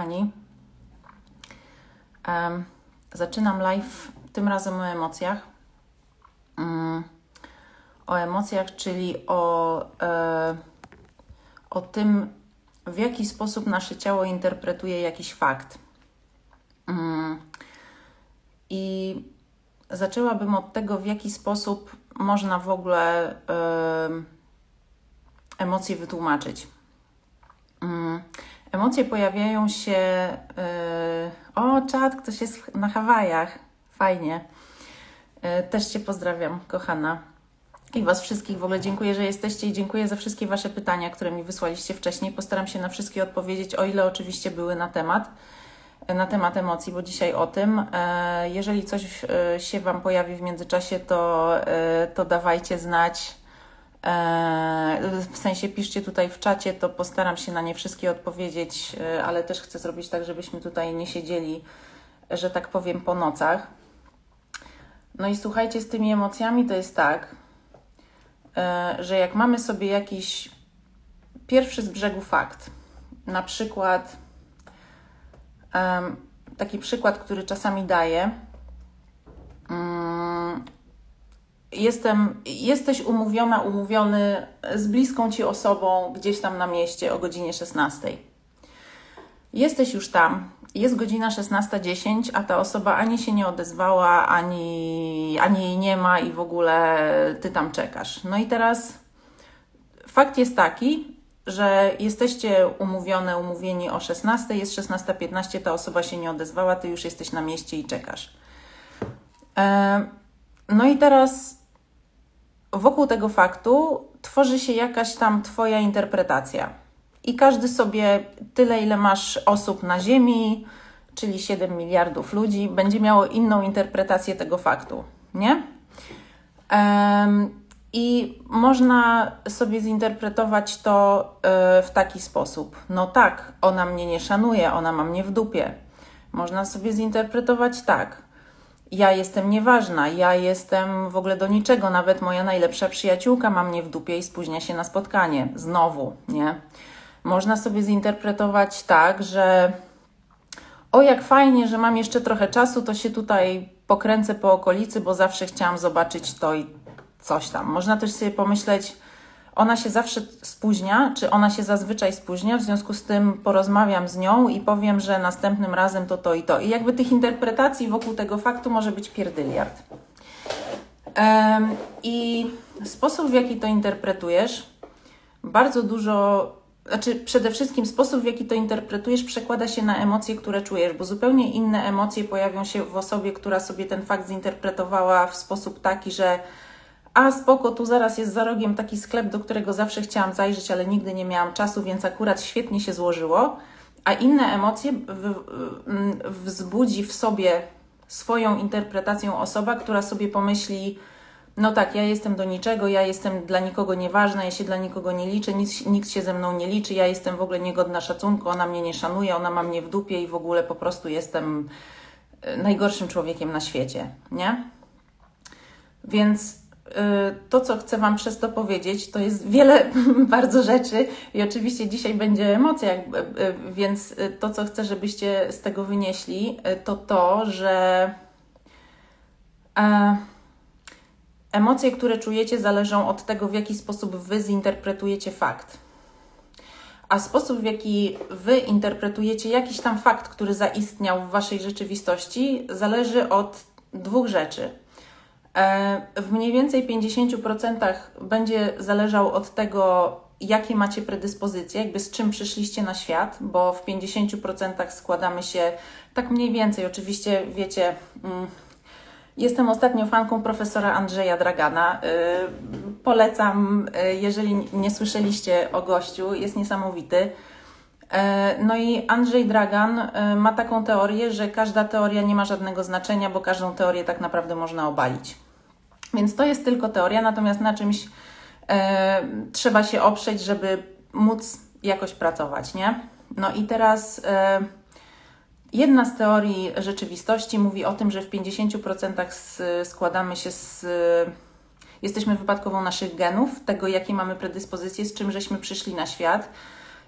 kochani. Um, zaczynam live tym razem o emocjach. Um, o emocjach, czyli o, e, o tym, w jaki sposób nasze ciało interpretuje jakiś fakt. Um, I zaczęłabym od tego, w jaki sposób można w ogóle e, emocje wytłumaczyć. Emocje pojawiają się. Yy... O, czat, ktoś jest na Hawajach. Fajnie. Yy, też Cię pozdrawiam, kochana. I Was wszystkich w ogóle dziękuję, że jesteście i dziękuję za wszystkie Wasze pytania, które mi wysłaliście wcześniej. Postaram się na wszystkie odpowiedzieć, o ile oczywiście były na temat, na temat emocji, bo dzisiaj o tym. Jeżeli coś się Wam pojawi w międzyczasie, to, to dawajcie znać E, w sensie piszcie tutaj w czacie, to postaram się na nie wszystkie odpowiedzieć, e, ale też chcę zrobić tak, żebyśmy tutaj nie siedzieli, że tak powiem, po nocach. No i słuchajcie, z tymi emocjami to jest tak, e, że jak mamy sobie jakiś pierwszy z brzegu fakt, na przykład taki przykład, który czasami daję, mm, jestem, jesteś umówiona, umówiony z bliską ci osobą gdzieś tam na mieście o godzinie 16. Jesteś już tam, jest godzina 16.10, a ta osoba ani się nie odezwała, ani, ani jej nie ma i w ogóle ty tam czekasz. No i teraz fakt jest taki, że jesteście umówione, umówieni o 16, jest 16.15, ta osoba się nie odezwała, ty już jesteś na mieście i czekasz. E, no i teraz wokół tego faktu tworzy się jakaś tam Twoja interpretacja. I każdy sobie tyle, ile masz osób na Ziemi, czyli 7 miliardów ludzi, będzie miało inną interpretację tego faktu, nie? Um, I można sobie zinterpretować to y, w taki sposób. No tak, ona mnie nie szanuje, ona ma mnie w dupie. Można sobie zinterpretować tak ja jestem nieważna, ja jestem w ogóle do niczego, nawet moja najlepsza przyjaciółka ma mnie w dupie i spóźnia się na spotkanie. Znowu, nie? Można sobie zinterpretować tak, że o jak fajnie, że mam jeszcze trochę czasu, to się tutaj pokręcę po okolicy, bo zawsze chciałam zobaczyć to i coś tam. Można też sobie pomyśleć, ona się zawsze spóźnia, czy ona się zazwyczaj spóźnia, w związku z tym porozmawiam z nią i powiem, że następnym razem to to i to. I jakby tych interpretacji wokół tego faktu może być pierdyliard. I sposób, w jaki to interpretujesz, bardzo dużo, znaczy przede wszystkim sposób, w jaki to interpretujesz, przekłada się na emocje, które czujesz, bo zupełnie inne emocje pojawią się w osobie, która sobie ten fakt zinterpretowała w sposób taki, że a spoko, tu zaraz jest za rogiem taki sklep, do którego zawsze chciałam zajrzeć, ale nigdy nie miałam czasu, więc akurat świetnie się złożyło. A inne emocje wzbudzi w sobie swoją interpretacją osoba, która sobie pomyśli, no tak, ja jestem do niczego, ja jestem dla nikogo nieważna, ja się dla nikogo nie liczę, nikt, nikt się ze mną nie liczy, ja jestem w ogóle niegodna szacunku, ona mnie nie szanuje, ona ma mnie w dupie i w ogóle po prostu jestem e, najgorszym człowiekiem na świecie, nie? Więc to, co chcę Wam przez to powiedzieć, to jest wiele bardzo rzeczy i oczywiście dzisiaj będzie emocja, więc to, co chcę, żebyście z tego wynieśli, to to, że e, emocje, które czujecie, zależą od tego, w jaki sposób Wy zinterpretujecie fakt. A sposób, w jaki Wy interpretujecie jakiś tam fakt, który zaistniał w Waszej rzeczywistości, zależy od dwóch rzeczy – w mniej więcej 50% będzie zależał od tego, jakie macie predyspozycje, jakby z czym przyszliście na świat, bo w 50% składamy się tak mniej więcej. Oczywiście wiecie, mm, jestem ostatnio fanką profesora Andrzeja Dragana. E, polecam, e, jeżeli nie słyszeliście o gościu, jest niesamowity. No i Andrzej Dragan ma taką teorię, że każda teoria nie ma żadnego znaczenia, bo każdą teorię tak naprawdę można obalić. Więc to jest tylko teoria, natomiast na czymś e, trzeba się oprzeć, żeby móc jakoś pracować, nie? No i teraz e, jedna z teorii rzeczywistości mówi o tym, że w 50% składamy się z. Jesteśmy wypadkową naszych genów, tego jakie mamy predyspozycje, z czym żeśmy przyszli na świat.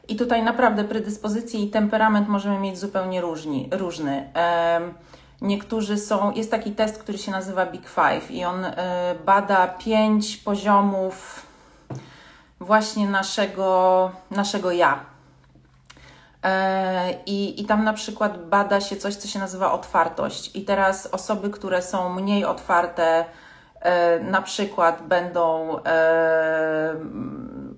I tutaj naprawdę predyspozycje i temperament możemy mieć zupełnie różni, różny. Niektórzy są, jest taki test, który się nazywa Big Five i on e, bada pięć poziomów właśnie naszego, naszego ja. E, I, I tam na przykład bada się coś, co się nazywa otwartość. I teraz osoby, które są mniej otwarte, e, na przykład będą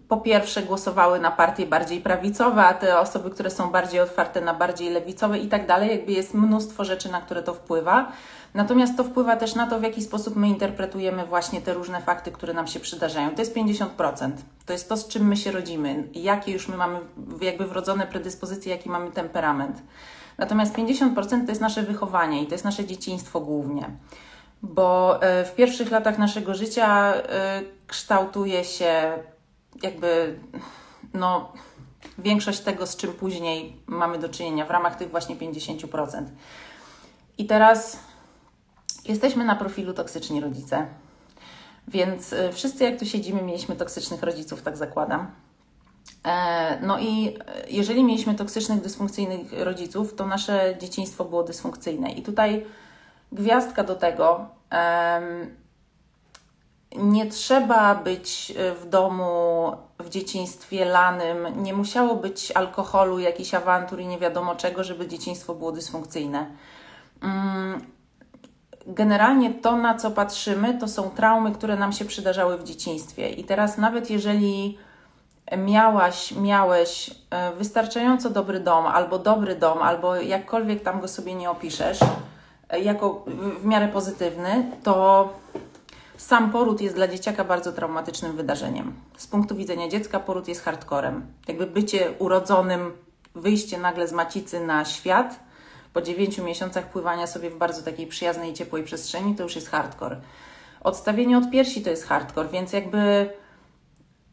po pierwsze głosowały na partie bardziej prawicowe, a te osoby, które są bardziej otwarte na bardziej lewicowe i tak dalej, jakby jest mnóstwo rzeczy, na które to wpływa. Natomiast to wpływa też na to, w jaki sposób my interpretujemy właśnie te różne fakty, które nam się przydarzają. To jest 50%. To jest to, z czym my się rodzimy, jakie już my mamy jakby wrodzone predyspozycje, jaki mamy temperament. Natomiast 50% to jest nasze wychowanie i to jest nasze dzieciństwo głównie. Bo e, w pierwszych latach naszego życia e, kształtuje się jakby no, większość tego, z czym później mamy do czynienia w ramach tych właśnie 50%. I teraz jesteśmy na profilu toksyczni rodzice. Więc y, wszyscy, jak tu siedzimy, mieliśmy toksycznych rodziców, tak zakładam. E, no i y, jeżeli mieliśmy toksycznych, dysfunkcyjnych rodziców, to nasze dzieciństwo było dysfunkcyjne. I tutaj gwiazdka do tego nie trzeba być y, w domu w dzieciństwie lanym, nie musiało być alkoholu, jakichś awantur i nie wiadomo czego, żeby dzieciństwo było dysfunkcyjne. Mm, generalnie to, na co patrzymy, to są traumy, które nam się przydarzały w dzieciństwie. I teraz, nawet jeżeli miałaś, miałeś y, wystarczająco dobry dom, albo dobry dom, albo jakkolwiek tam go sobie nie opiszesz, y, jako w miarę pozytywny, to sam poród jest dla dzieciaka bardzo traumatycznym wydarzeniem. Z punktu widzenia dziecka poród jest hardcorem. Jakby bycie urodzonym, wyjście nagle z macicy na świat, po dziewięciu miesiącach pływania sobie w bardzo takiej przyjaznej ciepłej przestrzeni, to już jest hardcore. Odstawienie od piersi to jest hardcore, więc jakby,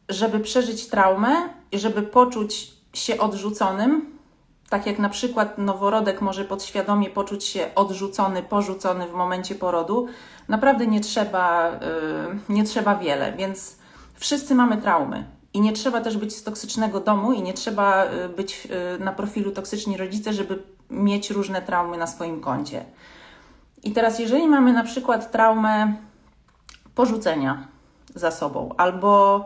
żeby przeżyć traumę i żeby poczuć się odrzuconym, tak jak na przykład noworodek może podświadomie poczuć się odrzucony, porzucony w momencie porodu, naprawdę nie trzeba, y, nie trzeba wiele, więc wszyscy mamy traumy. I nie trzeba też być z toksycznego domu i nie trzeba y, być y, na profilu toksyczni rodzice, żeby mieć różne traumy na swoim koncie. I teraz, jeżeli mamy na przykład traumę porzucenia za sobą, albo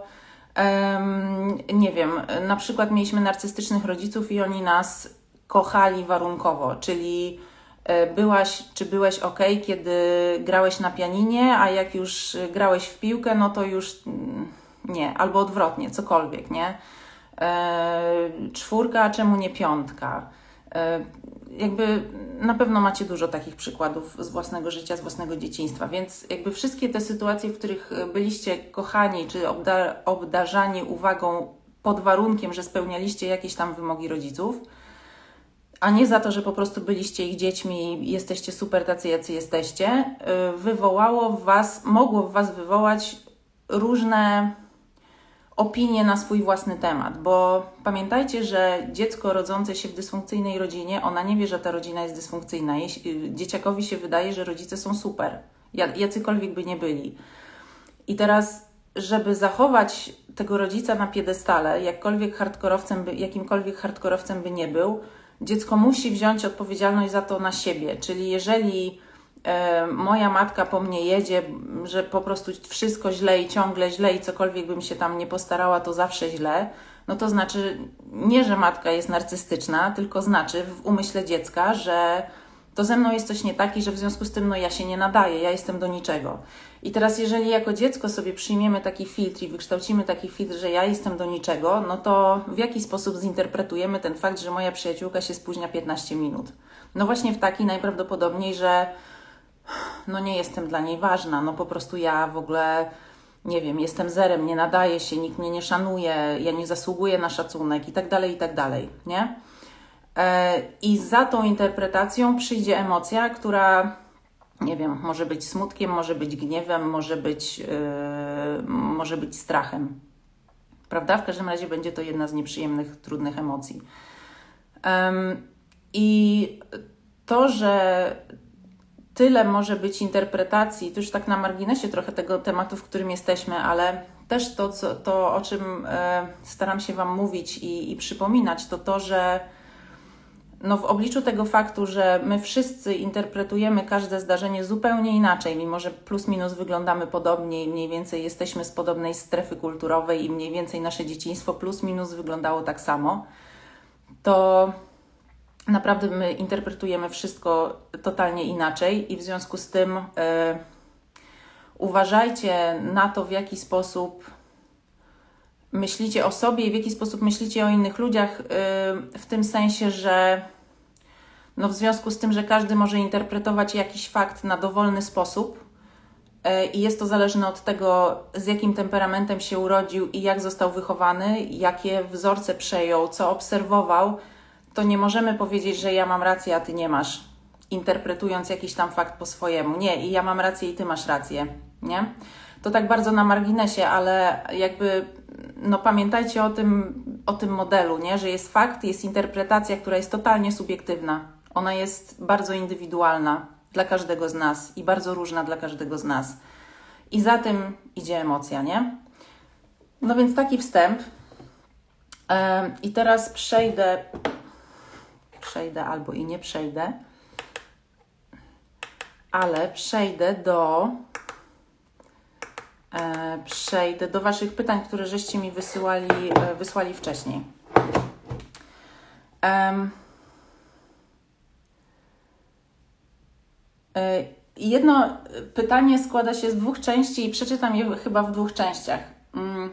nie wiem, na przykład mieliśmy narcystycznych rodziców i oni nas kochali warunkowo, czyli byłaś, czy byłeś ok, kiedy grałeś na pianinie, a jak już grałeś w piłkę, no to już mm, nie, albo odwrotnie, cokolwiek, nie? E, czwórka, a czemu nie piątka? E, jakby na pewno macie dużo takich przykładów z własnego życia, z własnego dzieciństwa, więc jakby wszystkie te sytuacje, w których byliście kochani czy obda obdarzani uwagą pod warunkiem, że spełnialiście jakieś tam wymogi rodziców, a nie za to, że po prostu byliście ich dziećmi i jesteście super tacy, jacy jesteście, y, wywołało w Was, mogło w Was wywołać różne opinie na swój własny temat, bo pamiętajcie, że dziecko rodzące się w dysfunkcyjnej rodzinie, ona nie wie, że ta rodzina jest dysfunkcyjna. Jeśli, dzieciakowi się wydaje, że rodzice są super, jacykolwiek by nie byli. I teraz, żeby zachować tego rodzica na piedestale, jakkolwiek hardkorowcem by, jakimkolwiek hardkorowcem by nie był, dziecko musi wziąć odpowiedzialność za to na siebie. Czyli jeżeli e, moja matka po mnie jedzie, że po prostu wszystko źle i ciągle źle i cokolwiek bym się tam nie postarała, to zawsze źle, no to znaczy nie, że matka jest narcystyczna, tylko znaczy w umyśle dziecka, że to ze mną jest coś nie tak i że w związku z tym no ja się nie nadaję, ja jestem do niczego. I teraz jeżeli jako dziecko sobie przyjmiemy taki filtr i wykształcimy taki filtr, że ja jestem do niczego, no to w jaki sposób zinterpretujemy ten fakt, że moja przyjaciółka się spóźnia 15 minut? No właśnie w taki najprawdopodobniej, że no nie jestem dla niej ważna, no po prostu ja w ogóle nie wiem, jestem zerem, nie nadaję się, nikt mnie nie szanuje, ja nie zasługuję na szacunek i tak dalej, i tak dalej, nie? E, I za tą interpretacją przyjdzie emocja, która, nie wiem, może być smutkiem, może być gniewem, może być, yy, może być strachem. Prawda? W każdym razie będzie to jedna z nieprzyjemnych, trudnych emocji. Um, I to, że tyle może być interpretacji, to już tak na marginesie trochę tego tematu, w którym jesteśmy, ale też to, co, to o czym e, staram się Wam mówić i, i przypominać, to to, że no w obliczu tego faktu, że my wszyscy interpretujemy każde zdarzenie zupełnie inaczej, mimo że plus minus wyglądamy podobnie i mniej więcej jesteśmy z podobnej strefy kulturowej i mniej więcej nasze dzieciństwo plus minus wyglądało tak samo, to naprawdę my interpretujemy wszystko totalnie inaczej i w związku z tym e, uważajcie na to, w jaki sposób myślicie o sobie i w jaki sposób myślicie o innych ludziach, y, w tym sensie, że no w związku z tym, że każdy może interpretować jakiś fakt na dowolny sposób y, i jest to zależne od tego, z jakim temperamentem się urodził i jak został wychowany, jakie wzorce przejął, co obserwował, to nie możemy powiedzieć, że ja mam rację, a ty nie masz, interpretując jakiś tam fakt po swojemu. Nie, i ja mam rację, i ty masz rację, nie? To tak bardzo na marginesie, ale jakby no pamiętajcie o tym, o tym modelu, nie? że jest fakt, jest interpretacja, która jest totalnie subiektywna. Ona jest bardzo indywidualna dla każdego z nas i bardzo różna dla każdego z nas. I za tym idzie emocja, nie? No więc taki wstęp. I teraz przejdę, przejdę albo i nie przejdę, ale przejdę do E, przejdę do Waszych pytań, które żeście mi wysyłali, e, wysłali wcześniej. Um, jedno pytanie składa się z dwóch części i przeczytam je chyba w dwóch częściach. Mm,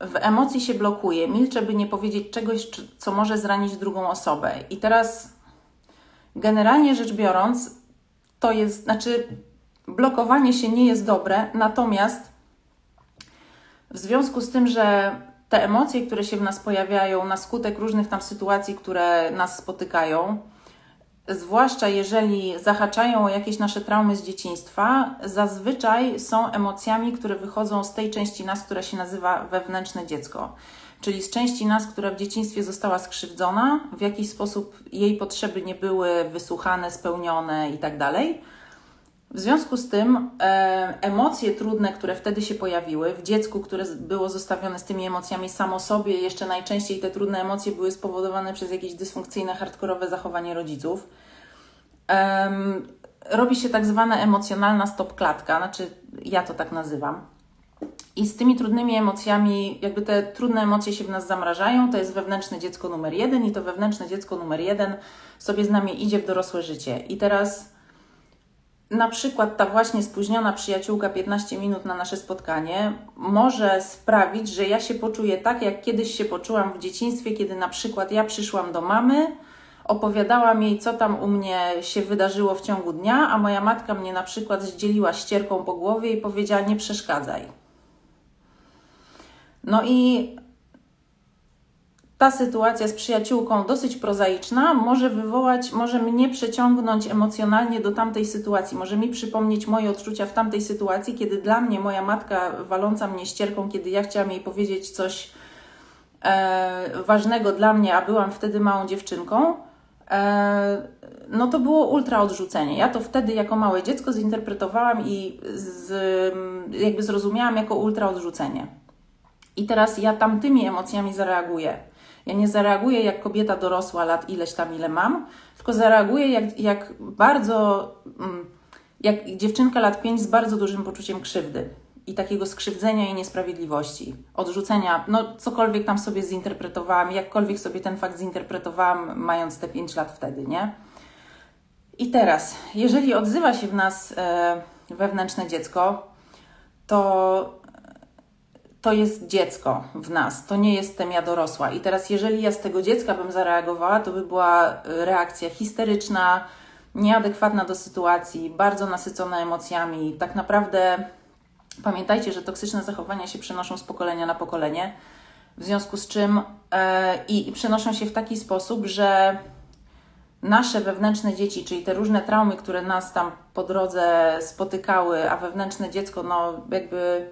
w emocji się blokuje, milczę, by nie powiedzieć czegoś, co może zranić drugą osobę. I teraz, generalnie rzecz biorąc, to jest, znaczy, blokowanie się nie jest dobre, natomiast w związku z tym, że te emocje, które się w nas pojawiają na skutek różnych tam sytuacji, które nas spotykają, zwłaszcza jeżeli zahaczają o jakieś nasze traumy z dzieciństwa, zazwyczaj są emocjami, które wychodzą z tej części nas, która się nazywa wewnętrzne dziecko. Czyli z części nas, która w dzieciństwie została skrzywdzona, w jakiś sposób jej potrzeby nie były wysłuchane, spełnione itd. W związku z tym e, emocje trudne, które wtedy się pojawiły w dziecku, które było zostawione z tymi emocjami samo sobie, jeszcze najczęściej te trudne emocje były spowodowane przez jakieś dysfunkcyjne, hardkorowe zachowanie rodziców. E, robi się tak zwana emocjonalna stopklatka, znaczy ja to tak nazywam. I z tymi trudnymi emocjami, jakby te trudne emocje się w nas zamrażają, to jest wewnętrzne dziecko numer jeden, i to wewnętrzne dziecko numer jeden sobie z nami idzie w dorosłe życie. I teraz na przykład ta właśnie spóźniona przyjaciółka 15 minut na nasze spotkanie może sprawić, że ja się poczuję tak, jak kiedyś się poczułam w dzieciństwie, kiedy na przykład ja przyszłam do mamy, opowiadałam jej, co tam u mnie się wydarzyło w ciągu dnia, a moja matka mnie na przykład zdzieliła ścierką po głowie i powiedziała: Nie przeszkadzaj. No i ta sytuacja z przyjaciółką dosyć prozaiczna może wywołać, może mnie przeciągnąć emocjonalnie do tamtej sytuacji, może mi przypomnieć moje odczucia w tamtej sytuacji, kiedy dla mnie moja matka waląca mnie ścierką, kiedy ja chciałam jej powiedzieć coś e, ważnego dla mnie, a byłam wtedy małą dziewczynką, e, no to było ultra odrzucenie. Ja to wtedy jako małe dziecko zinterpretowałam i z, jakby zrozumiałam jako ultra odrzucenie. I teraz ja tamtymi emocjami zareaguję. Ja nie zareaguję jak kobieta dorosła, lat ileś tam, ile mam, tylko zareaguję jak, jak bardzo, mm, jak dziewczynka lat 5 z bardzo dużym poczuciem krzywdy i takiego skrzywdzenia i niesprawiedliwości, odrzucenia, no cokolwiek tam sobie zinterpretowałam, jakkolwiek sobie ten fakt zinterpretowałam, mając te 5 lat wtedy, nie? I teraz, jeżeli odzywa się w nas e, wewnętrzne dziecko, to to jest dziecko w nas, to nie jestem ja dorosła. I teraz, jeżeli ja z tego dziecka bym zareagowała, to by była y, reakcja histeryczna, nieadekwatna do sytuacji, bardzo nasycona emocjami. Tak naprawdę pamiętajcie, że toksyczne zachowania się przenoszą z pokolenia na pokolenie, w związku z czym e, i, i przenoszą się w taki sposób, że nasze wewnętrzne dzieci, czyli te różne traumy, które nas tam po drodze spotykały, a wewnętrzne dziecko, no jakby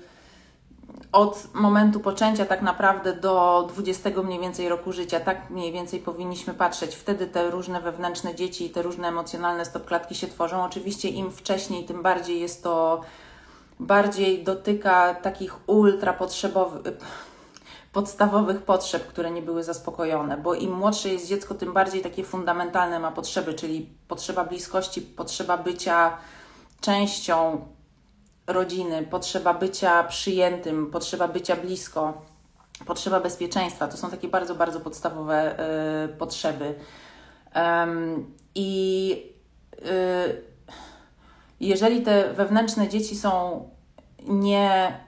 od momentu poczęcia tak naprawdę do 20 mniej więcej roku życia, tak mniej więcej powinniśmy patrzeć. Wtedy te różne wewnętrzne dzieci i te różne emocjonalne stopklatki się tworzą. Oczywiście im wcześniej, tym bardziej jest to bardziej dotyka takich ultra potrzebowych, podstawowych potrzeb, które nie były zaspokojone, bo im młodsze jest dziecko, tym bardziej takie fundamentalne ma potrzeby, czyli potrzeba bliskości, potrzeba bycia częścią rodziny, potrzeba bycia przyjętym, potrzeba bycia blisko, potrzeba bezpieczeństwa. To są takie bardzo, bardzo podstawowe y, potrzeby. I y, jeżeli te wewnętrzne dzieci są nie,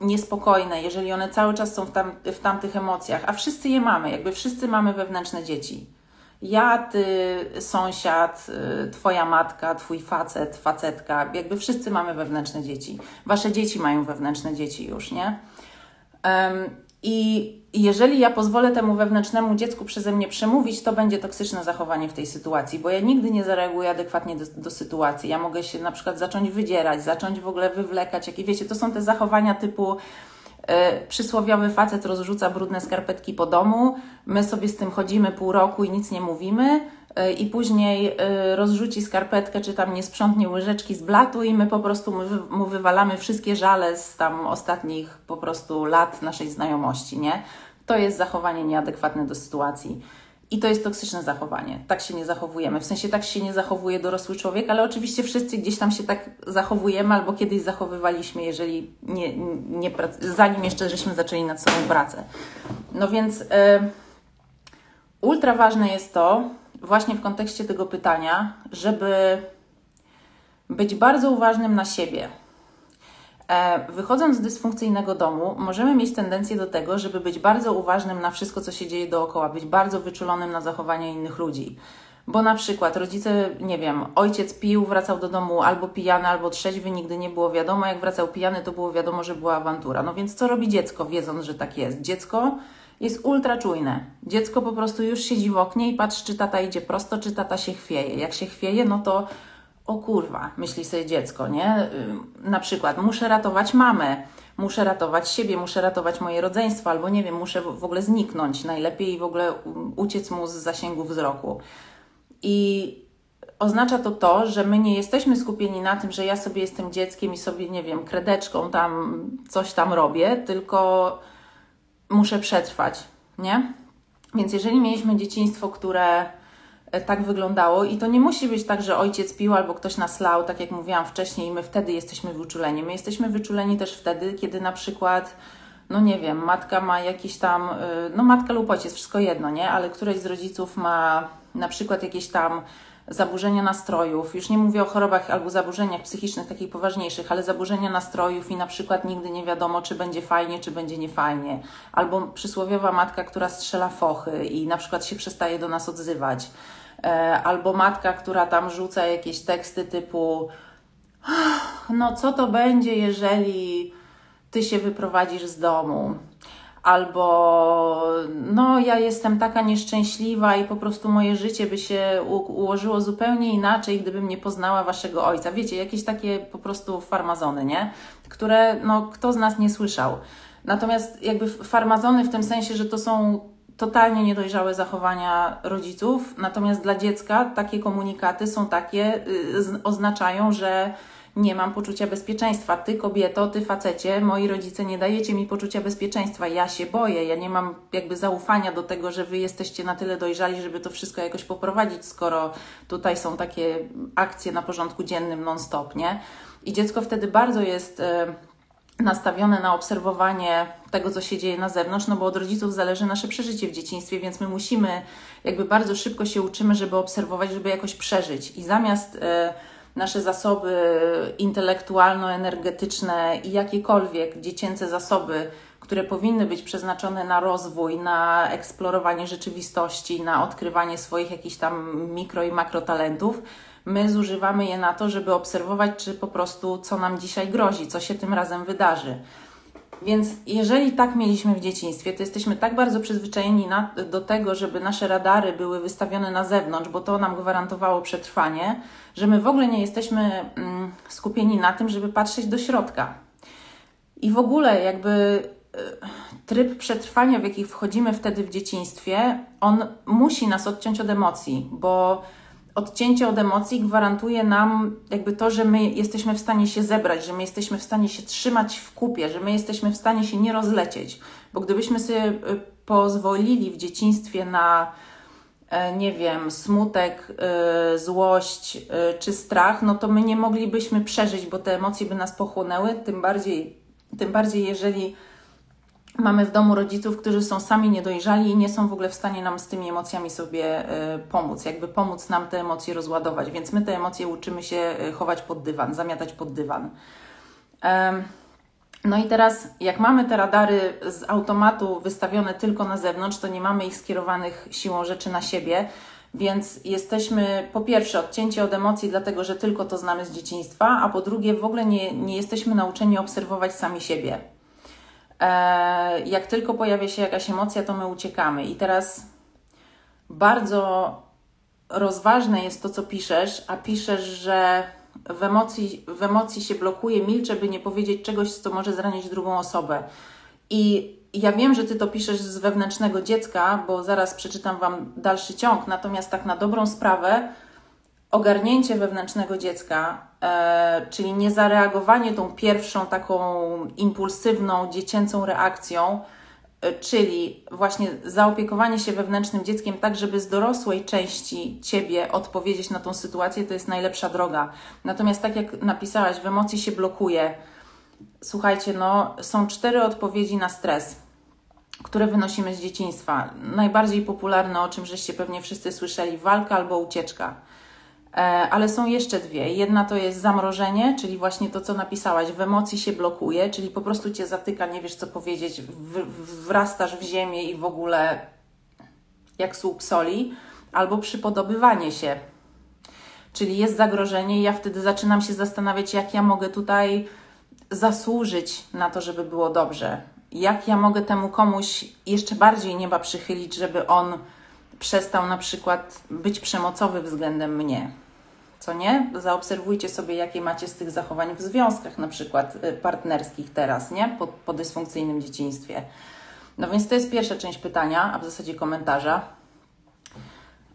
niespokojne, jeżeli one cały czas są w, tam, w tamtych emocjach, a wszyscy je mamy, jakby wszyscy mamy wewnętrzne dzieci. Ja, ty, sąsiad, y, twoja matka, twój facet, facetka, jakby wszyscy mamy wewnętrzne dzieci. Wasze dzieci mają wewnętrzne dzieci już, nie? I jeżeli ja pozwolę temu wewnętrznemu dziecku przeze mnie przemówić, to będzie toksyczne zachowanie w tej sytuacji, bo ja nigdy nie zareaguję adekwatnie do, do sytuacji. Ja mogę się na przykład zacząć wydzierać, zacząć w ogóle wywlekać. Jak wiecie, to są te zachowania typu przysłowiowy facet rozrzuca brudne skarpetki po domu, my sobie z tym chodzimy pół roku i nic nie mówimy, E, i później e, rozrzuci skarpetkę, czy tam nie sprzątnie łyżeczki z blatu i my po prostu mu wywalamy wszystkie żale z tam ostatnich po prostu lat naszej znajomości, nie? To jest zachowanie nieadekwatne do sytuacji. I to jest toksyczne zachowanie. Tak się nie zachowujemy. W sensie tak się nie zachowuje dorosły człowiek, ale oczywiście wszyscy gdzieś tam się tak zachowujemy albo kiedyś zachowywaliśmy, jeżeli nie, nie, zanim jeszcze żeśmy zaczęli nad sobą pracę. No więc yy, ultra ważne jest to, właśnie w kontekście tego pytania, żeby być bardzo uważnym na siebie. E, wychodząc z dysfunkcyjnego domu, możemy mieć tendencję do tego, żeby być bardzo uważnym na wszystko, co się dzieje dookoła, być bardzo wyczulonym na zachowanie innych ludzi. Bo na przykład rodzice, nie wiem, ojciec pił, wracał do domu albo pijany, albo trzeźwy, nigdy nie było wiadomo. Jak wracał pijany, to było wiadomo, że była awantura. No więc co robi dziecko, wiedząc, że tak jest? Dziecko jest ultra czujne. Dziecko po prostu już siedzi w oknie i patrzy, czy tata idzie prosto, czy tata się chwieje. Jak się chwieje, no to o kurwa, myśli sobie dziecko, nie? Na przykład, muszę ratować mamę, muszę ratować siebie, muszę ratować moje rodzeństwo, albo nie wiem, muszę w ogóle zniknąć najlepiej i w ogóle uciec mu z zasięgu wzroku. I oznacza to to, że my nie jesteśmy skupieni na tym, że ja sobie jestem dzieckiem i sobie, nie wiem, kredeczką tam coś tam robię, tylko muszę przetrwać, nie? Więc jeżeli mieliśmy dzieciństwo, które tak wyglądało i to nie musi być tak, że ojciec pił albo ktoś nas lał, tak jak mówiłam wcześniej, i my wtedy jesteśmy wyczuleni. My jesteśmy wyczuleni też wtedy, kiedy na przykład, no nie wiem, matka ma jakiś tam, e, no matka lub ojciec, wszystko jedno, nie? Ale któreś z rodziców ma na przykład jakieś tam zaburzenia nastrojów, już nie mówię o chorobach albo zaburzeniach psychicznych takich poważniejszych, ale zaburzenia nastrojów i na przykład nigdy nie wiadomo, czy będzie fajnie, czy będzie niefajnie, albo przysłowiowa matka, która strzela fochy i na przykład się przestaje do nas odzywać, e, albo matka, która tam rzuca jakieś teksty typu no co to będzie, jeżeli ty się wyprowadzisz z domu, albo no ja jestem taka nieszczęśliwa i po prostu moje życie by się ułożyło zupełnie inaczej, gdybym nie poznała waszego ojca. Wiecie, jakieś takie po prostu farmazony, nie? Które no kto z nas nie słyszał. Natomiast jakby farmazony w tym sensie, że to są totalnie niedojrzałe zachowania rodziców, natomiast dla dziecka takie komunikaty są takie, yy, oznaczają, że nie mam poczucia bezpieczeństwa. Ty, kobieto, ty, facecie, moi rodzice nie dajecie mi poczucia bezpieczeństwa. Ja się boję, ja nie mam jakby zaufania do tego, że wy jesteście na tyle dojrzali, żeby to wszystko jakoś poprowadzić, skoro tutaj są takie akcje na porządku dziennym non-stop, nie? I dziecko wtedy bardzo jest. Yy, nastawione na obserwowanie tego, co się dzieje na zewnątrz, no bo od rodziców zależy nasze przeżycie w dzieciństwie, więc my musimy, jakby bardzo szybko się uczymy, żeby obserwować, żeby jakoś przeżyć. I zamiast e, nasze zasoby intelektualno-energetyczne i jakiekolwiek dziecięce zasoby, które powinny być przeznaczone na rozwój, na eksplorowanie rzeczywistości, na odkrywanie swoich jakichś tam mikro i makrotalentów, my zużywamy je na to, żeby obserwować, czy po prostu co nam dzisiaj grozi, co się tym razem wydarzy. Więc jeżeli tak mieliśmy w dzieciństwie, to jesteśmy tak bardzo przyzwyczajeni na, do tego, żeby nasze radary były wystawione na zewnątrz, bo to nam gwarantowało przetrwanie, że my w ogóle nie jesteśmy mm, skupieni na tym, żeby patrzeć do środka. I w ogóle jakby y, tryb przetrwania, w jaki wchodzimy wtedy w dzieciństwie, on musi nas odciąć od emocji, bo odcięcie od emocji gwarantuje nam jakby to, że my jesteśmy w stanie się zebrać, że my jesteśmy w stanie się trzymać w kupie, że my jesteśmy w stanie się nie rozlecieć. Bo gdybyśmy sobie y, pozwolili w dzieciństwie na e, nie wiem, smutek, y, złość y, czy strach, no to my nie moglibyśmy przeżyć, bo te emocje by nas pochłonęły, tym bardziej, tym bardziej jeżeli mamy w domu rodziców, którzy są sami niedojrzali i nie są w ogóle w stanie nam z tymi emocjami sobie y, pomóc, jakby pomóc nam te emocje rozładować. Więc my te emocje uczymy się y, chować pod dywan, zamiatać pod dywan. No i teraz, jak mamy te radary z automatu wystawione tylko na zewnątrz, to nie mamy ich skierowanych siłą rzeczy na siebie, więc jesteśmy po pierwsze odcięci od emocji, dlatego że tylko to znamy z dzieciństwa, a po drugie w ogóle nie, nie jesteśmy nauczeni obserwować sami siebie. E, jak tylko pojawia się jakaś emocja, to my uciekamy. I teraz bardzo rozważne jest to, co piszesz, a piszesz, że w emocji, w emocji się blokuje, milczę, by nie powiedzieć czegoś, co może zranić drugą osobę. I ja wiem, że ty to piszesz z wewnętrznego dziecka, bo zaraz przeczytam wam dalszy ciąg, natomiast tak na dobrą sprawę, ogarnięcie wewnętrznego dziecka, e, czyli niezareagowanie tą pierwszą taką impulsywną, dziecięcą reakcją, e, czyli właśnie zaopiekowanie się wewnętrznym dzieckiem tak, żeby z dorosłej części ciebie odpowiedzieć na tą sytuację, to jest najlepsza droga. Natomiast tak jak napisałaś, w emocji się blokuje. Słuchajcie, no, są cztery odpowiedzi na stres które wynosimy z dzieciństwa. Najbardziej popularne, o czym żeście pewnie wszyscy słyszeli, walka albo ucieczka. E, ale są jeszcze dwie. Jedna to jest zamrożenie, czyli właśnie to, co napisałaś, w emocji się blokuje, czyli po prostu cię zatyka, nie wiesz co powiedzieć, wrastasz w ziemię i w ogóle jak słup soli, albo przypodobywanie się. Czyli jest zagrożenie, i ja wtedy zaczynam się zastanawiać, jak ja mogę tutaj zasłużyć na to, żeby było dobrze. Jak ja mogę temu komuś jeszcze bardziej nieba przychylić, żeby on przestał na przykład być przemocowy względem mnie co nie? Zaobserwujcie sobie, jakie macie z tych zachowań w związkach, na przykład y, partnerskich teraz, nie? Po, po dysfunkcyjnym dzieciństwie. No więc to jest pierwsza część pytania, a w zasadzie komentarza.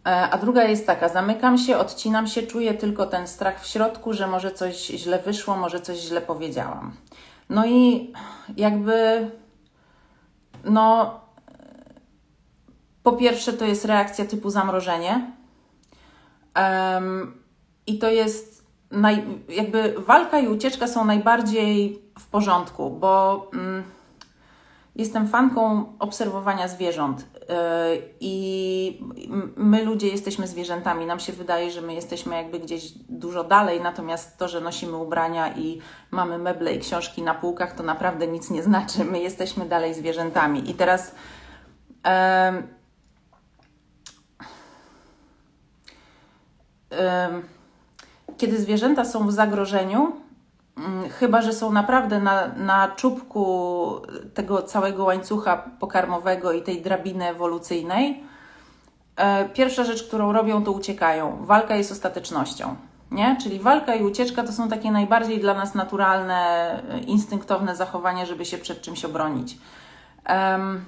E, a druga jest taka: zamykam się, odcinam się, czuję tylko ten strach w środku, że może coś źle wyszło, może coś źle powiedziałam. No i jakby, no, po pierwsze, to jest reakcja typu zamrożenie. I to jest naj, jakby walka i ucieczka są najbardziej w porządku, bo mm, jestem fanką obserwowania zwierząt yy, i my ludzie jesteśmy zwierzętami. Nam się wydaje, że my jesteśmy jakby gdzieś dużo dalej, natomiast to, że nosimy ubrania i mamy meble i książki na półkach, to naprawdę nic nie znaczy. My jesteśmy dalej zwierzętami. I teraz. Yy, yy, kiedy zwierzęta są w zagrożeniu, mm, chyba że są naprawdę na, na czubku tego całego łańcucha pokarmowego i tej drabiny ewolucyjnej, e, pierwsza rzecz, którą robią, to uciekają. Walka jest ostatecznością. Nie? Czyli walka i ucieczka to są takie najbardziej dla nas naturalne, e, instynktowne zachowania, żeby się przed czymś obronić. Um,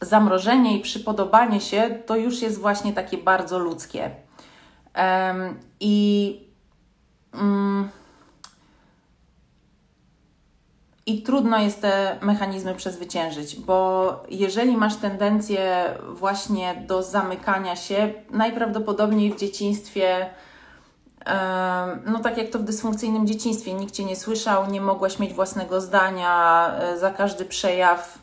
zamrożenie i przypodobanie się to już jest właśnie takie bardzo ludzkie. Um, I. I trudno jest te mechanizmy przezwyciężyć, bo jeżeli masz tendencję właśnie do zamykania się, najprawdopodobniej w dzieciństwie, no tak jak to w dysfunkcyjnym dzieciństwie, nikt cię nie słyszał, nie mogłaś mieć własnego zdania, e, za każdy przejaw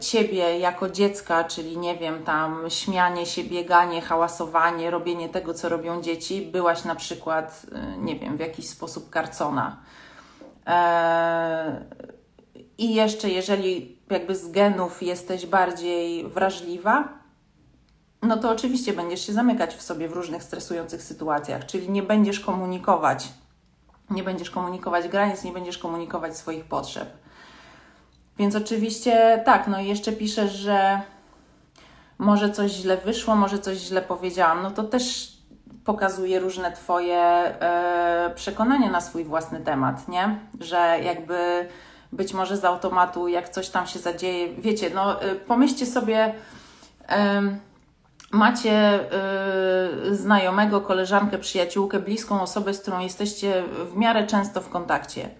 ciebie jako dziecka, czyli nie wiem, tam śmianie się, bieganie, hałasowanie, robienie tego, co robią dzieci, byłaś na przykład, e, nie wiem, w jakiś sposób karcona. E, I jeszcze, jeżeli jakby z genów jesteś bardziej wrażliwa, no to oczywiście będziesz się zamykać w sobie w różnych stresujących sytuacjach, czyli nie będziesz komunikować, nie będziesz komunikować granic, nie będziesz komunikować swoich potrzeb. Więc oczywiście tak, no i jeszcze piszesz, że może coś źle wyszło, może coś źle powiedziałam. No to też pokazuje różne Twoje e, przekonania na swój własny temat, nie? Że jakby być może z automatu, jak coś tam się zadzieje, wiecie, no e, pomyślcie sobie, e, macie yy, znajomego, koleżankę, przyjaciółkę, bliską osobę, z którą jesteście w miarę często w kontakcie.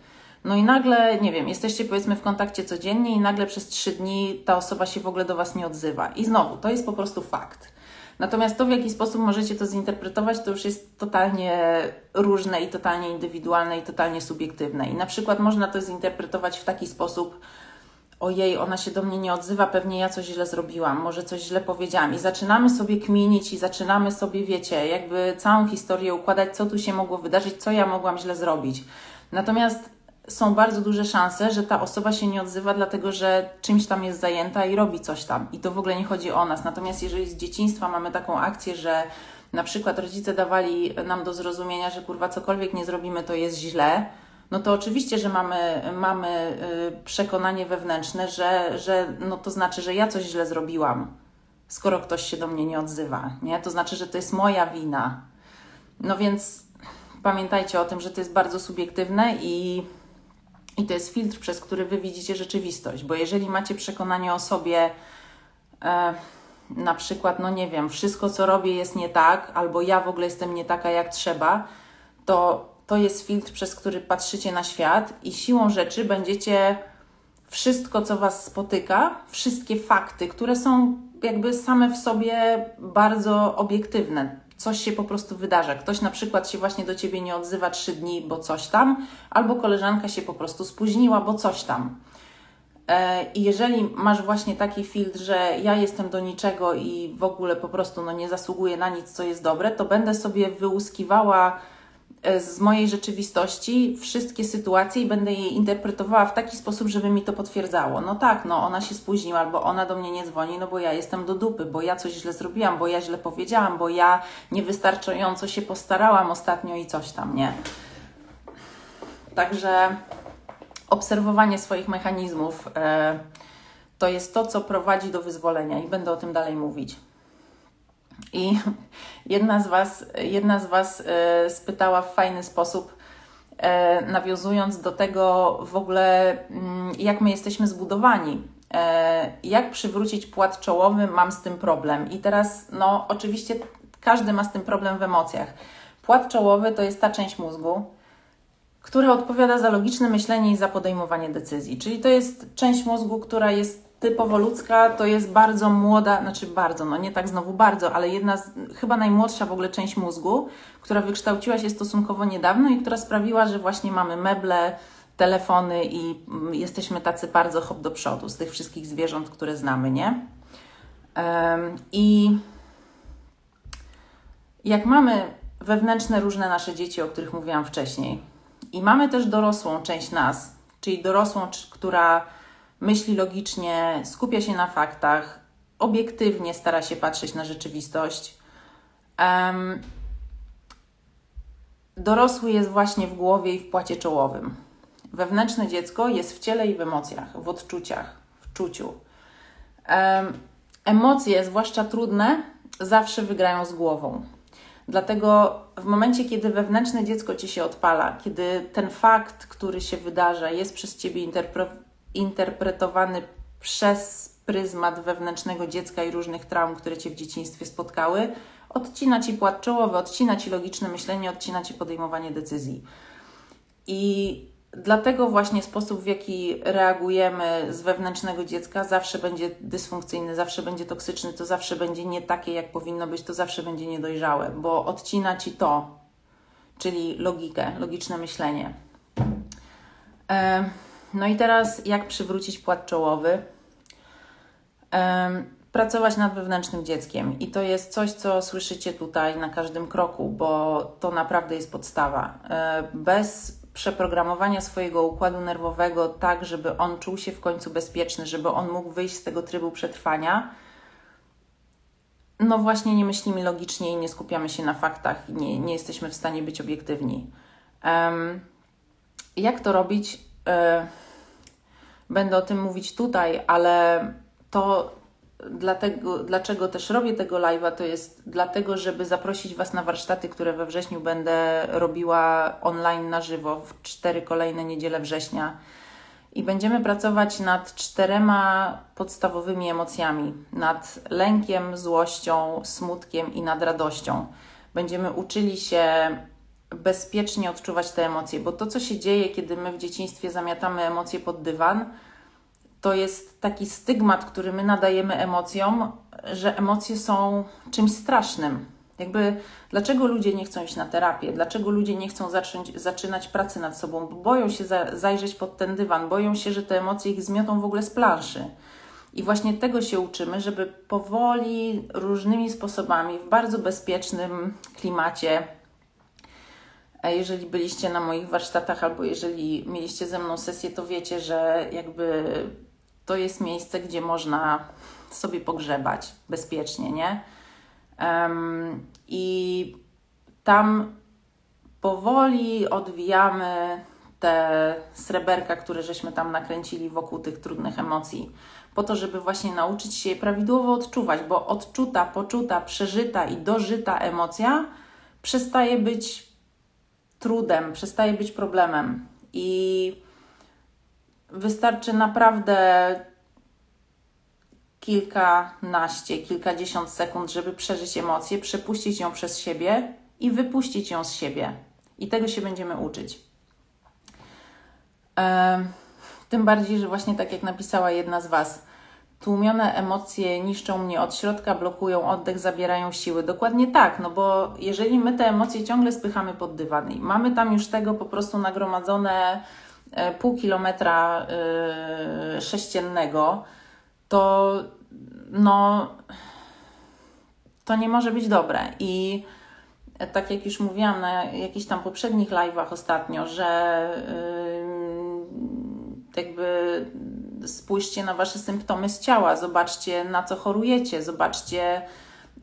No i nagle, nie wiem, jesteście powiedzmy w kontakcie codziennie i nagle przez trzy dni ta osoba się w ogóle do Was nie odzywa. I znowu, to jest po prostu fakt. Natomiast to, w jaki sposób możecie to zinterpretować, to już jest totalnie różne i totalnie indywidualne i totalnie subiektywne. I na przykład można to zinterpretować w taki sposób, ojej, ona się do mnie nie odzywa, pewnie ja coś źle zrobiłam, może coś źle powiedziałam. I zaczynamy sobie kminić i zaczynamy sobie, wiecie, jakby całą historię układać, co tu się mogło wydarzyć, co ja mogłam źle zrobić. Natomiast są bardzo duże szanse, że ta osoba się nie odzywa, dlatego że czymś tam jest zajęta i robi coś tam. I to w ogóle nie chodzi o nas. Natomiast jeżeli z dzieciństwa mamy taką akcję, że na przykład rodzice dawali nam do zrozumienia, że kurwa cokolwiek nie zrobimy, to jest źle, no to oczywiście, że mamy, mamy y, przekonanie wewnętrzne, że, że no to znaczy, że ja coś źle zrobiłam, skoro ktoś się do mnie nie odzywa. Nie? To znaczy, że to jest moja wina. No więc pamiętajcie o tym, że to jest bardzo subiektywne i i to jest filtr, przez który wy widzicie rzeczywistość, bo jeżeli macie przekonanie o sobie, e, na przykład, no nie wiem, wszystko co robię jest nie tak, albo ja w ogóle jestem nie taka jak trzeba, to to jest filtr, przez który patrzycie na świat i siłą rzeczy będziecie wszystko, co Was spotyka, wszystkie fakty, które są jakby same w sobie bardzo obiektywne, coś się po prostu wydarza. Ktoś na przykład się właśnie do ciebie nie odzywa trzy dni, bo coś tam, albo koleżanka się po prostu spóźniła, bo coś tam. E, I jeżeli masz właśnie taki filtr, że ja jestem do niczego i w ogóle po prostu no, nie zasługuję na nic, co jest dobre, to będę sobie wyłuskiwała z mojej rzeczywistości wszystkie sytuacje i będę je interpretowała w taki sposób, żeby mi to potwierdzało. No tak, no ona się spóźniła, albo ona do mnie nie dzwoni, no bo ja jestem do dupy, bo ja coś źle zrobiłam, bo ja źle powiedziałam, bo ja niewystarczająco się postarałam ostatnio i coś tam, nie? Także obserwowanie swoich mechanizmów e, to jest to, co prowadzi do wyzwolenia i będę o tym dalej mówić. I jedna z Was, jedna z was e, spytała w fajny sposób, e, nawiązując do tego w ogóle, mm, jak my jesteśmy zbudowani. E, jak przywrócić płat czołowy, mam z tym problem. I teraz, no, oczywiście każdy ma z tym problem w emocjach. Płat czołowy to jest ta część mózgu, która odpowiada za logiczne myślenie i za podejmowanie decyzji. Czyli to jest część mózgu, która jest typowo ludzka to jest bardzo młoda, znaczy bardzo, no nie tak znowu bardzo, ale jedna z, chyba najmłodsza w ogóle część mózgu, która wykształciła się stosunkowo niedawno i która sprawiła, że właśnie mamy meble, telefony i mm, jesteśmy tacy bardzo hop do przodu z tych wszystkich zwierząt, które znamy, nie? I jak mamy wewnętrzne różne nasze dzieci, o których mówiłam wcześniej, i mamy też dorosłą część nas, czyli dorosłą, która myśli logicznie, skupia się na faktach, obiektywnie stara się patrzeć na rzeczywistość. Um, dorosły jest właśnie w głowie i w płacie czołowym. Wewnętrzne dziecko jest w ciele i w emocjach, w odczuciach, w czuciu. Um, emocje, zwłaszcza trudne, zawsze wygrają z głową. Dlatego w momencie, kiedy wewnętrzne dziecko ci się odpala, kiedy ten fakt, który się wydarza, jest przez ciebie interpre interpretowany przez pryzmat wewnętrznego dziecka i różnych traum, które cię w dzieciństwie spotkały, odcina ci płat czołowy, odcina ci logiczne myślenie, odcina ci podejmowanie decyzji. I dlatego właśnie sposób, w jaki reagujemy z wewnętrznego dziecka, zawsze będzie dysfunkcyjny, zawsze będzie toksyczny, to zawsze będzie nie takie, jak powinno być, to zawsze będzie niedojrzałe, bo odcina ci to, czyli logikę, logiczne myślenie. E no i teraz jak przywrócić płat czołowy? Pracować nad wewnętrznym dzieckiem. I to jest coś, co słyszycie tutaj na każdym kroku, bo to naprawdę jest podstawa. E, bez przeprogramowania swojego układu nerwowego tak, żeby on czuł się w końcu bezpieczny, żeby on mógł wyjść z tego trybu przetrwania, no właśnie nie myślimy logicznie i nie skupiamy się na faktach, nie, nie jesteśmy w stanie być obiektywni. Um, jak to robić? E, będę o tym mówić tutaj, ale to dlatego, dlaczego też robię tego live'a, to jest dlatego, żeby zaprosić Was na warsztaty, które we wrześniu będę robiła online na żywo w cztery kolejne niedziele września. i będziemy pracować nad czterema podstawowymi emocjami: nad lękiem, złością, smutkiem i nad radością. Będziemy uczyli się bezpiecznie odczuwać te emocje, bo to, co się dzieje, kiedy my w dzieciństwie zamiatamy emocje pod dywan, to jest taki stygmat, który my nadajemy emocjom, że emocje są czymś strasznym. Jakby dlaczego ludzie nie chcą iść na terapię? Dlaczego ludzie nie chcą zacząć, zaczynać pracy nad sobą? Bo boją się za, zajrzeć pod ten dywan, boją się, że te emocje ich zmiotą w ogóle z planszy. I właśnie tego się uczymy, żeby powoli, różnymi sposobami, w bardzo bezpiecznym klimacie, jeżeli byliście na moich warsztatach albo jeżeli mieliście ze mną sesję, to wiecie, że jakby to jest miejsce, gdzie można sobie pogrzebać bezpiecznie, nie? Um, I tam powoli odwijamy te sreberka, które żeśmy tam nakręcili wokół tych trudnych emocji, po to, żeby właśnie nauczyć się je prawidłowo odczuwać, bo odczuta, poczuta, przeżyta i dożyta emocja przestaje być trudem, przestaje być problemem. I wystarczy naprawdę kilkanaście, kilkadziesiąt sekund, żeby przeżyć emocję, przepuścić ją przez siebie i wypuścić ją z siebie. I tego się będziemy uczyć. tym bardziej, że właśnie tak jak napisała jedna z Was, tłumione emocje niszczą mnie od środka, blokują oddech, zabierają siły. Dokładnie tak, no bo jeżeli my te emocje ciągle spychamy pod dywan i mamy tam już tego po prostu nagromadzone e, pół kilometra yy, sześciennego, to no to nie może być dobre. I tak jak już mówiłam na jakichś tam poprzednich live'ach ostatnio, że yy, jakby spójrzcie na Wasze symptomy z ciała, zobaczcie na co chorujecie, zobaczcie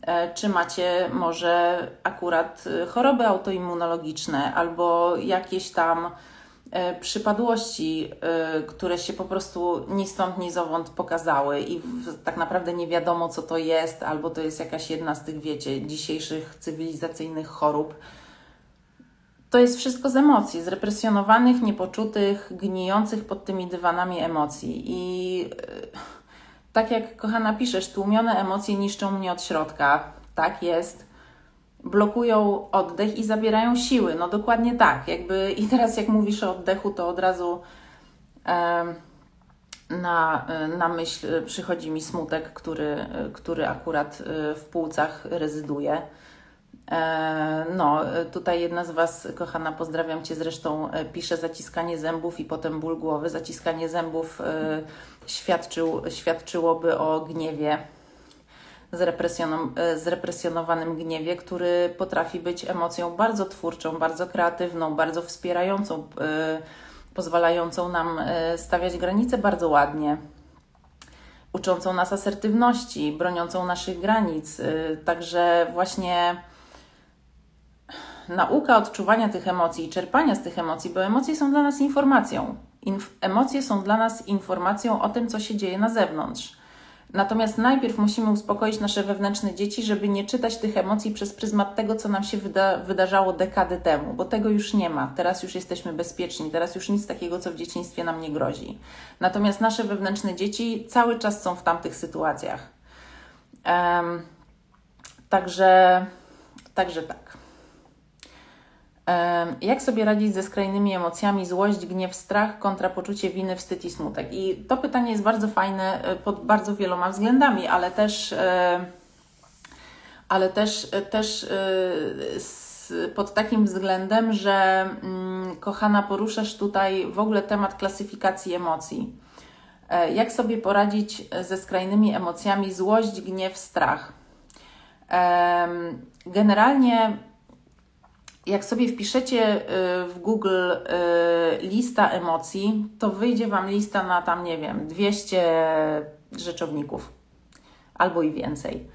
e, czy macie może akurat choroby autoimmunologiczne albo jakieś tam E, przypadłości, e, które się po prostu ni stąd, ni zowąd pokazały i tak naprawdę nie wiadomo, co to jest, albo to jest jakaś jedna z tych, wiecie, dzisiejszych cywilizacyjnych chorób. To jest wszystko z emocji, z represjonowanych, niepoczutych, gnijących pod tymi dywanami emocji. I e, tak jak kochana piszesz, tłumione emocje niszczą mnie od środka. Tak jest blokują oddech i zabierają siły. No dokładnie tak. Jakby, I teraz jak mówisz o oddechu, to od razu e, na, na myśl przychodzi mi smutek, który, który akurat e, w płucach rezyduje. E, no, tutaj jedna z Was, kochana, pozdrawiam Cię zresztą, e, pisze zaciskanie zębów i potem ból głowy. Zaciskanie zębów e, świadczył, świadczyłoby o gniewie zrepresjonowanym gniewie, który potrafi być emocją bardzo twórczą, bardzo kreatywną, bardzo wspierającą, pozwalającą nam stawiać granice bardzo ładnie, uczącą nas asertywności, broniącą naszych granic. Także właśnie nauka odczuwania tych emocji i czerpania z tych emocji, bo emocje są dla nas informacją. Inf emocje są dla nas informacją o tym, co się dzieje na zewnątrz. Natomiast najpierw musimy uspokoić nasze wewnętrzne dzieci, żeby nie czytać tych emocji przez pryzmat tego, co nam się wyda wydarzało dekady temu, bo tego już nie ma. Teraz już jesteśmy bezpieczni, teraz już nic takiego, co w dzieciństwie nam nie grozi. Natomiast nasze wewnętrzne dzieci cały czas są w tamtych sytuacjach. Um, także, także tak. Jak sobie radzić ze skrajnymi emocjami złość, gniew, strach kontra poczucie winy, wstyd i smutek? I to pytanie jest bardzo fajne e, pod bardzo wieloma względami, ale też, e, ale też, e, też pod takim względem, że mm, kochana, poruszasz tutaj w ogóle temat klasyfikacji emocji. Jak sobie poradzić ze skrajnymi emocjami złość, gniew, strach? Generalnie jak sobie wpiszecie y, w Google y, lista emocji, to wyjdzie Wam lista na tam, nie wiem, 200 rzeczowników albo i więcej.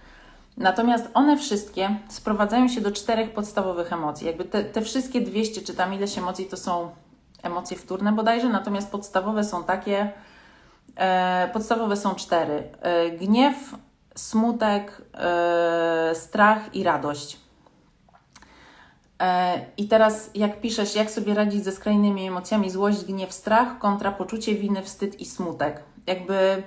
Natomiast one wszystkie sprowadzają się do czterech podstawowych emocji. Jakby te, te wszystkie 200 czy tam ileś emocji to są emocje wtórne bodajże, natomiast podstawowe są takie, e, podstawowe są cztery. E, gniew, smutek, e, strach i radość. E, I teraz, jak piszesz, jak sobie radzić ze skrajnymi emocjami złość, gniew, strach, kontra poczucie winy, wstyd i smutek. Jakby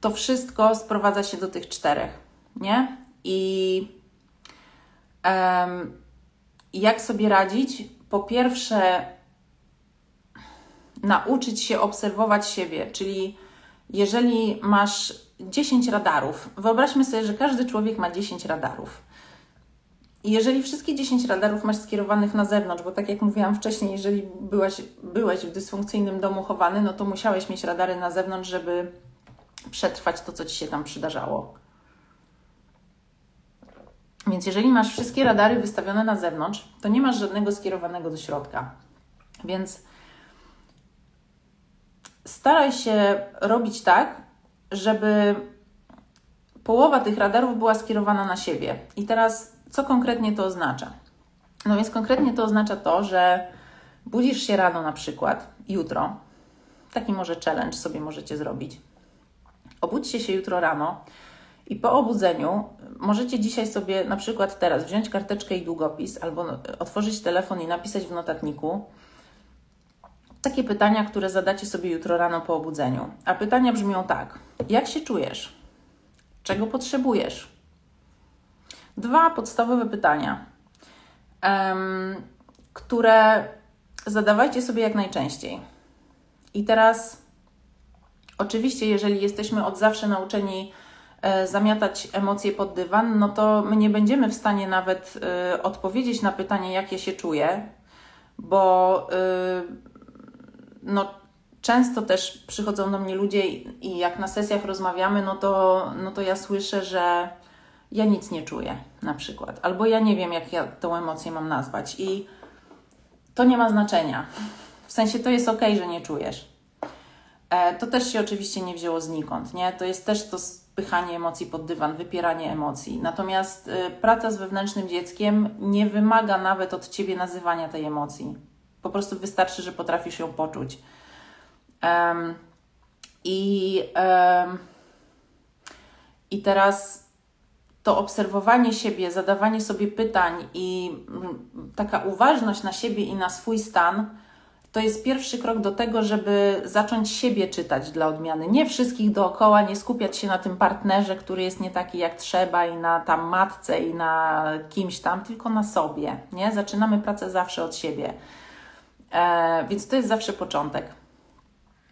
to wszystko sprowadza się do tych czterech, nie? I um, jak sobie radzić? Po pierwsze, nauczyć się obserwować siebie, czyli jeżeli masz 10 radarów, wyobraźmy sobie, że każdy człowiek ma 10 radarów. Jeżeli wszystkie 10 radarów masz skierowanych na zewnątrz, bo tak jak mówiłam wcześniej, jeżeli byłeś, byłeś w dysfunkcyjnym domu chowany, no to musiałeś mieć radary na zewnątrz, żeby przetrwać to, co ci się tam przydarzało. Więc jeżeli masz wszystkie radary wystawione na zewnątrz, to nie masz żadnego skierowanego do środka. Więc staraj się robić tak, żeby połowa tych radarów była skierowana na siebie. I teraz, co konkretnie to oznacza? No więc konkretnie to oznacza to, że budzisz się rano na przykład, jutro, taki może challenge sobie możecie zrobić. Obudźcie się jutro rano i po obudzeniu możecie dzisiaj sobie na przykład teraz wziąć karteczkę i długopis albo otworzyć telefon i napisać w notatniku takie pytania, które zadacie sobie jutro rano po obudzeniu. A pytania brzmią tak: jak się czujesz? Czego potrzebujesz? Dwa podstawowe pytania, które zadawajcie sobie jak najczęściej. I teraz, oczywiście, jeżeli jesteśmy od zawsze nauczeni e, zamiatać emocje pod dywan, no to my nie będziemy w stanie nawet e, odpowiedzieć na pytanie, jak ja się czuję, bo e, no, często też przychodzą do mnie ludzie i jak na sesjach rozmawiamy, no to, no to ja słyszę, że ja nic nie czuję na przykład, albo ja nie wiem, jak ja tą emocję mam nazwać i to nie ma znaczenia. W sensie to jest ok, że nie czujesz. E, to też się oczywiście nie wzięło znikąd, nie? To jest też to spychanie emocji pod dywan, wypieranie emocji. Natomiast y, praca z wewnętrznym dzieckiem nie wymaga nawet od Ciebie nazywania tej emocji. Po prostu wystarczy, że potrafisz ją poczuć. Um, i, um, I teraz to obserwowanie siebie, zadawanie sobie pytań i taka uważność na siebie i na swój stan to jest pierwszy krok do tego, żeby zacząć siebie czytać dla odmiany. Nie wszystkich dookoła, nie skupiać się na tym partnerze, który jest nie taki jak trzeba i na tam matce i na kimś tam, tylko na sobie. Nie? Zaczynamy pracę zawsze od siebie. E, więc to jest zawsze początek.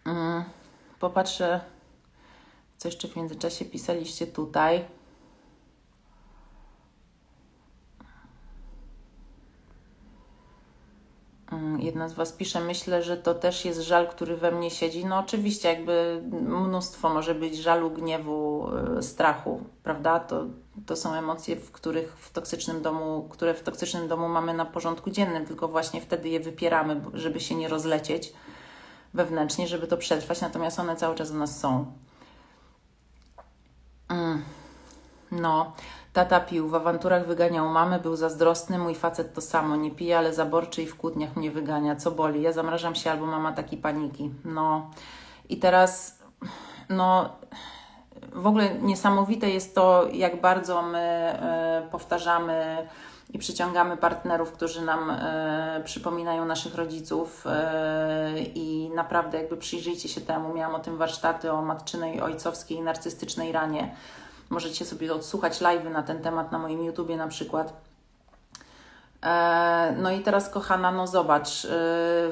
Mm, popatrzę, co jeszcze w międzyczasie pisaliście tutaj. Jedna z Was pisze, myślę, że to też jest żal, który we mnie siedzi. No oczywiście, jakby mnóstwo może być żalu, gniewu, y, strachu, prawda? To, to są emocje, w których w toksycznym domu, które w toksycznym domu mamy na porządku dziennym, tylko właśnie wtedy je wypieramy, żeby się nie rozlecieć wewnętrznie, żeby to przetrwać, natomiast one cały czas u nas są. Mm. No, Tata pił, w awanturach wyganiał mamę, był zazdrosny, mój facet to samo, nie pije, ale zaborczy i w kłótniach mnie wygania. Co boli? Ja zamrażam się albo mama taki paniki. No i teraz, no w ogóle niesamowite jest to, jak bardzo my y, powtarzamy i przyciągamy partnerów, którzy nam y, przypominają naszych rodziców y, i naprawdę jakby przyjrzyjcie się temu. Miałam o tym warsztaty o matczynej, ojcowskiej i narcystycznej ranie Możecie sobie odsłuchać live'y na ten temat na moim YouTubie na przykład. E, no i teraz, kochana, no zobacz, e,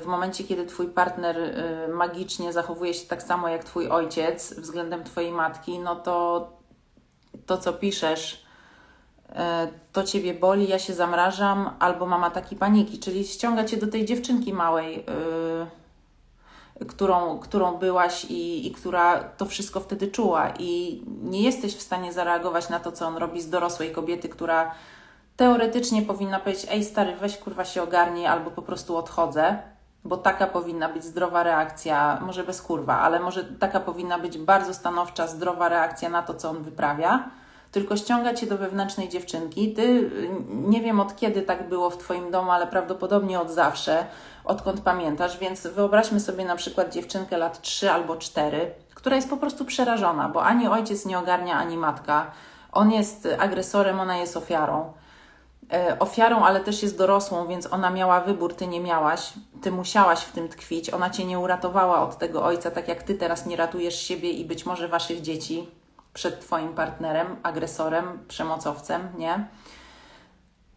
w momencie, kiedy Twój partner e, magicznie zachowuje się tak samo jak Twój ojciec względem Twojej matki, no to to, co piszesz, to Ciebie boli, ja się zamrażam, albo mama taki paniki, czyli ściąga Cię do tej dziewczynki małej, którą, którą byłaś i, i która to wszystko wtedy czuła, i nie jesteś w stanie zareagować na to, co on robi z dorosłej kobiety, która teoretycznie powinna powiedzieć: Ej, stary, weź kurwa się ogarnij, albo po prostu odchodzę, bo taka powinna być zdrowa reakcja, może bez kurwa, ale może taka powinna być bardzo stanowcza, zdrowa reakcja na to, co on wyprawia tylko ściąga cię do wewnętrznej dziewczynki. Ty nie wiem od kiedy tak było w Twoim domu, ale prawdopodobnie od zawsze, odkąd pamiętasz, więc wyobraźmy sobie na przykład dziewczynkę lat 3 albo 4, która jest po prostu przerażona, bo ani ojciec nie ogarnia, ani matka. On jest agresorem, ona jest ofiarą. e, ofiarą, ale też jest dorosłą, więc ona miała wybór, ty nie miałaś, ty musiałaś w tym tkwić. Ona cię nie uratowała od tego ojca, tak jak ty teraz nie ratujesz siebie i być może waszych dzieci przed twoim partnerem, agresorem, przemocowcem, nie?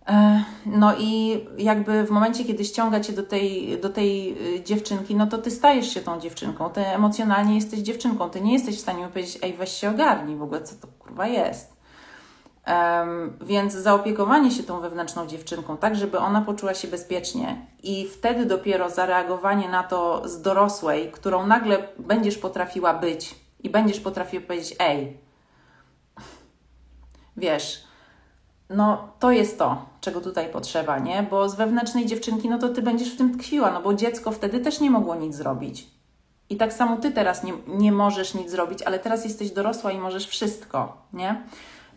E, no i jakby w momencie, kiedy ściąga cię do tej, do tej y, dziewczynki, no to ty stajesz się tą dziewczynką. Ty emocjonalnie jesteś dziewczynką. Ty nie jesteś w stanie powiedzieć, ej, weź się ogarnij w ogóle, co to kurwa jest. Um, więc zaopiekowanie się tą wewnętrzną dziewczynką, tak żeby ona poczuła się bezpiecznie i wtedy dopiero zareagowanie na to z dorosłej, którą nagle będziesz potrafiła być i będziesz potrafiła powiedzieć, ej, wiesz, no to jest to, czego tutaj potrzeba, nie? Bo z wewnętrznej dziewczynki, no to ty będziesz w tym tkwiła, no bo dziecko wtedy też nie mogło nic zrobić. I tak samo ty teraz nie, nie możesz nic zrobić, ale teraz jesteś dorosła i możesz wszystko, nie?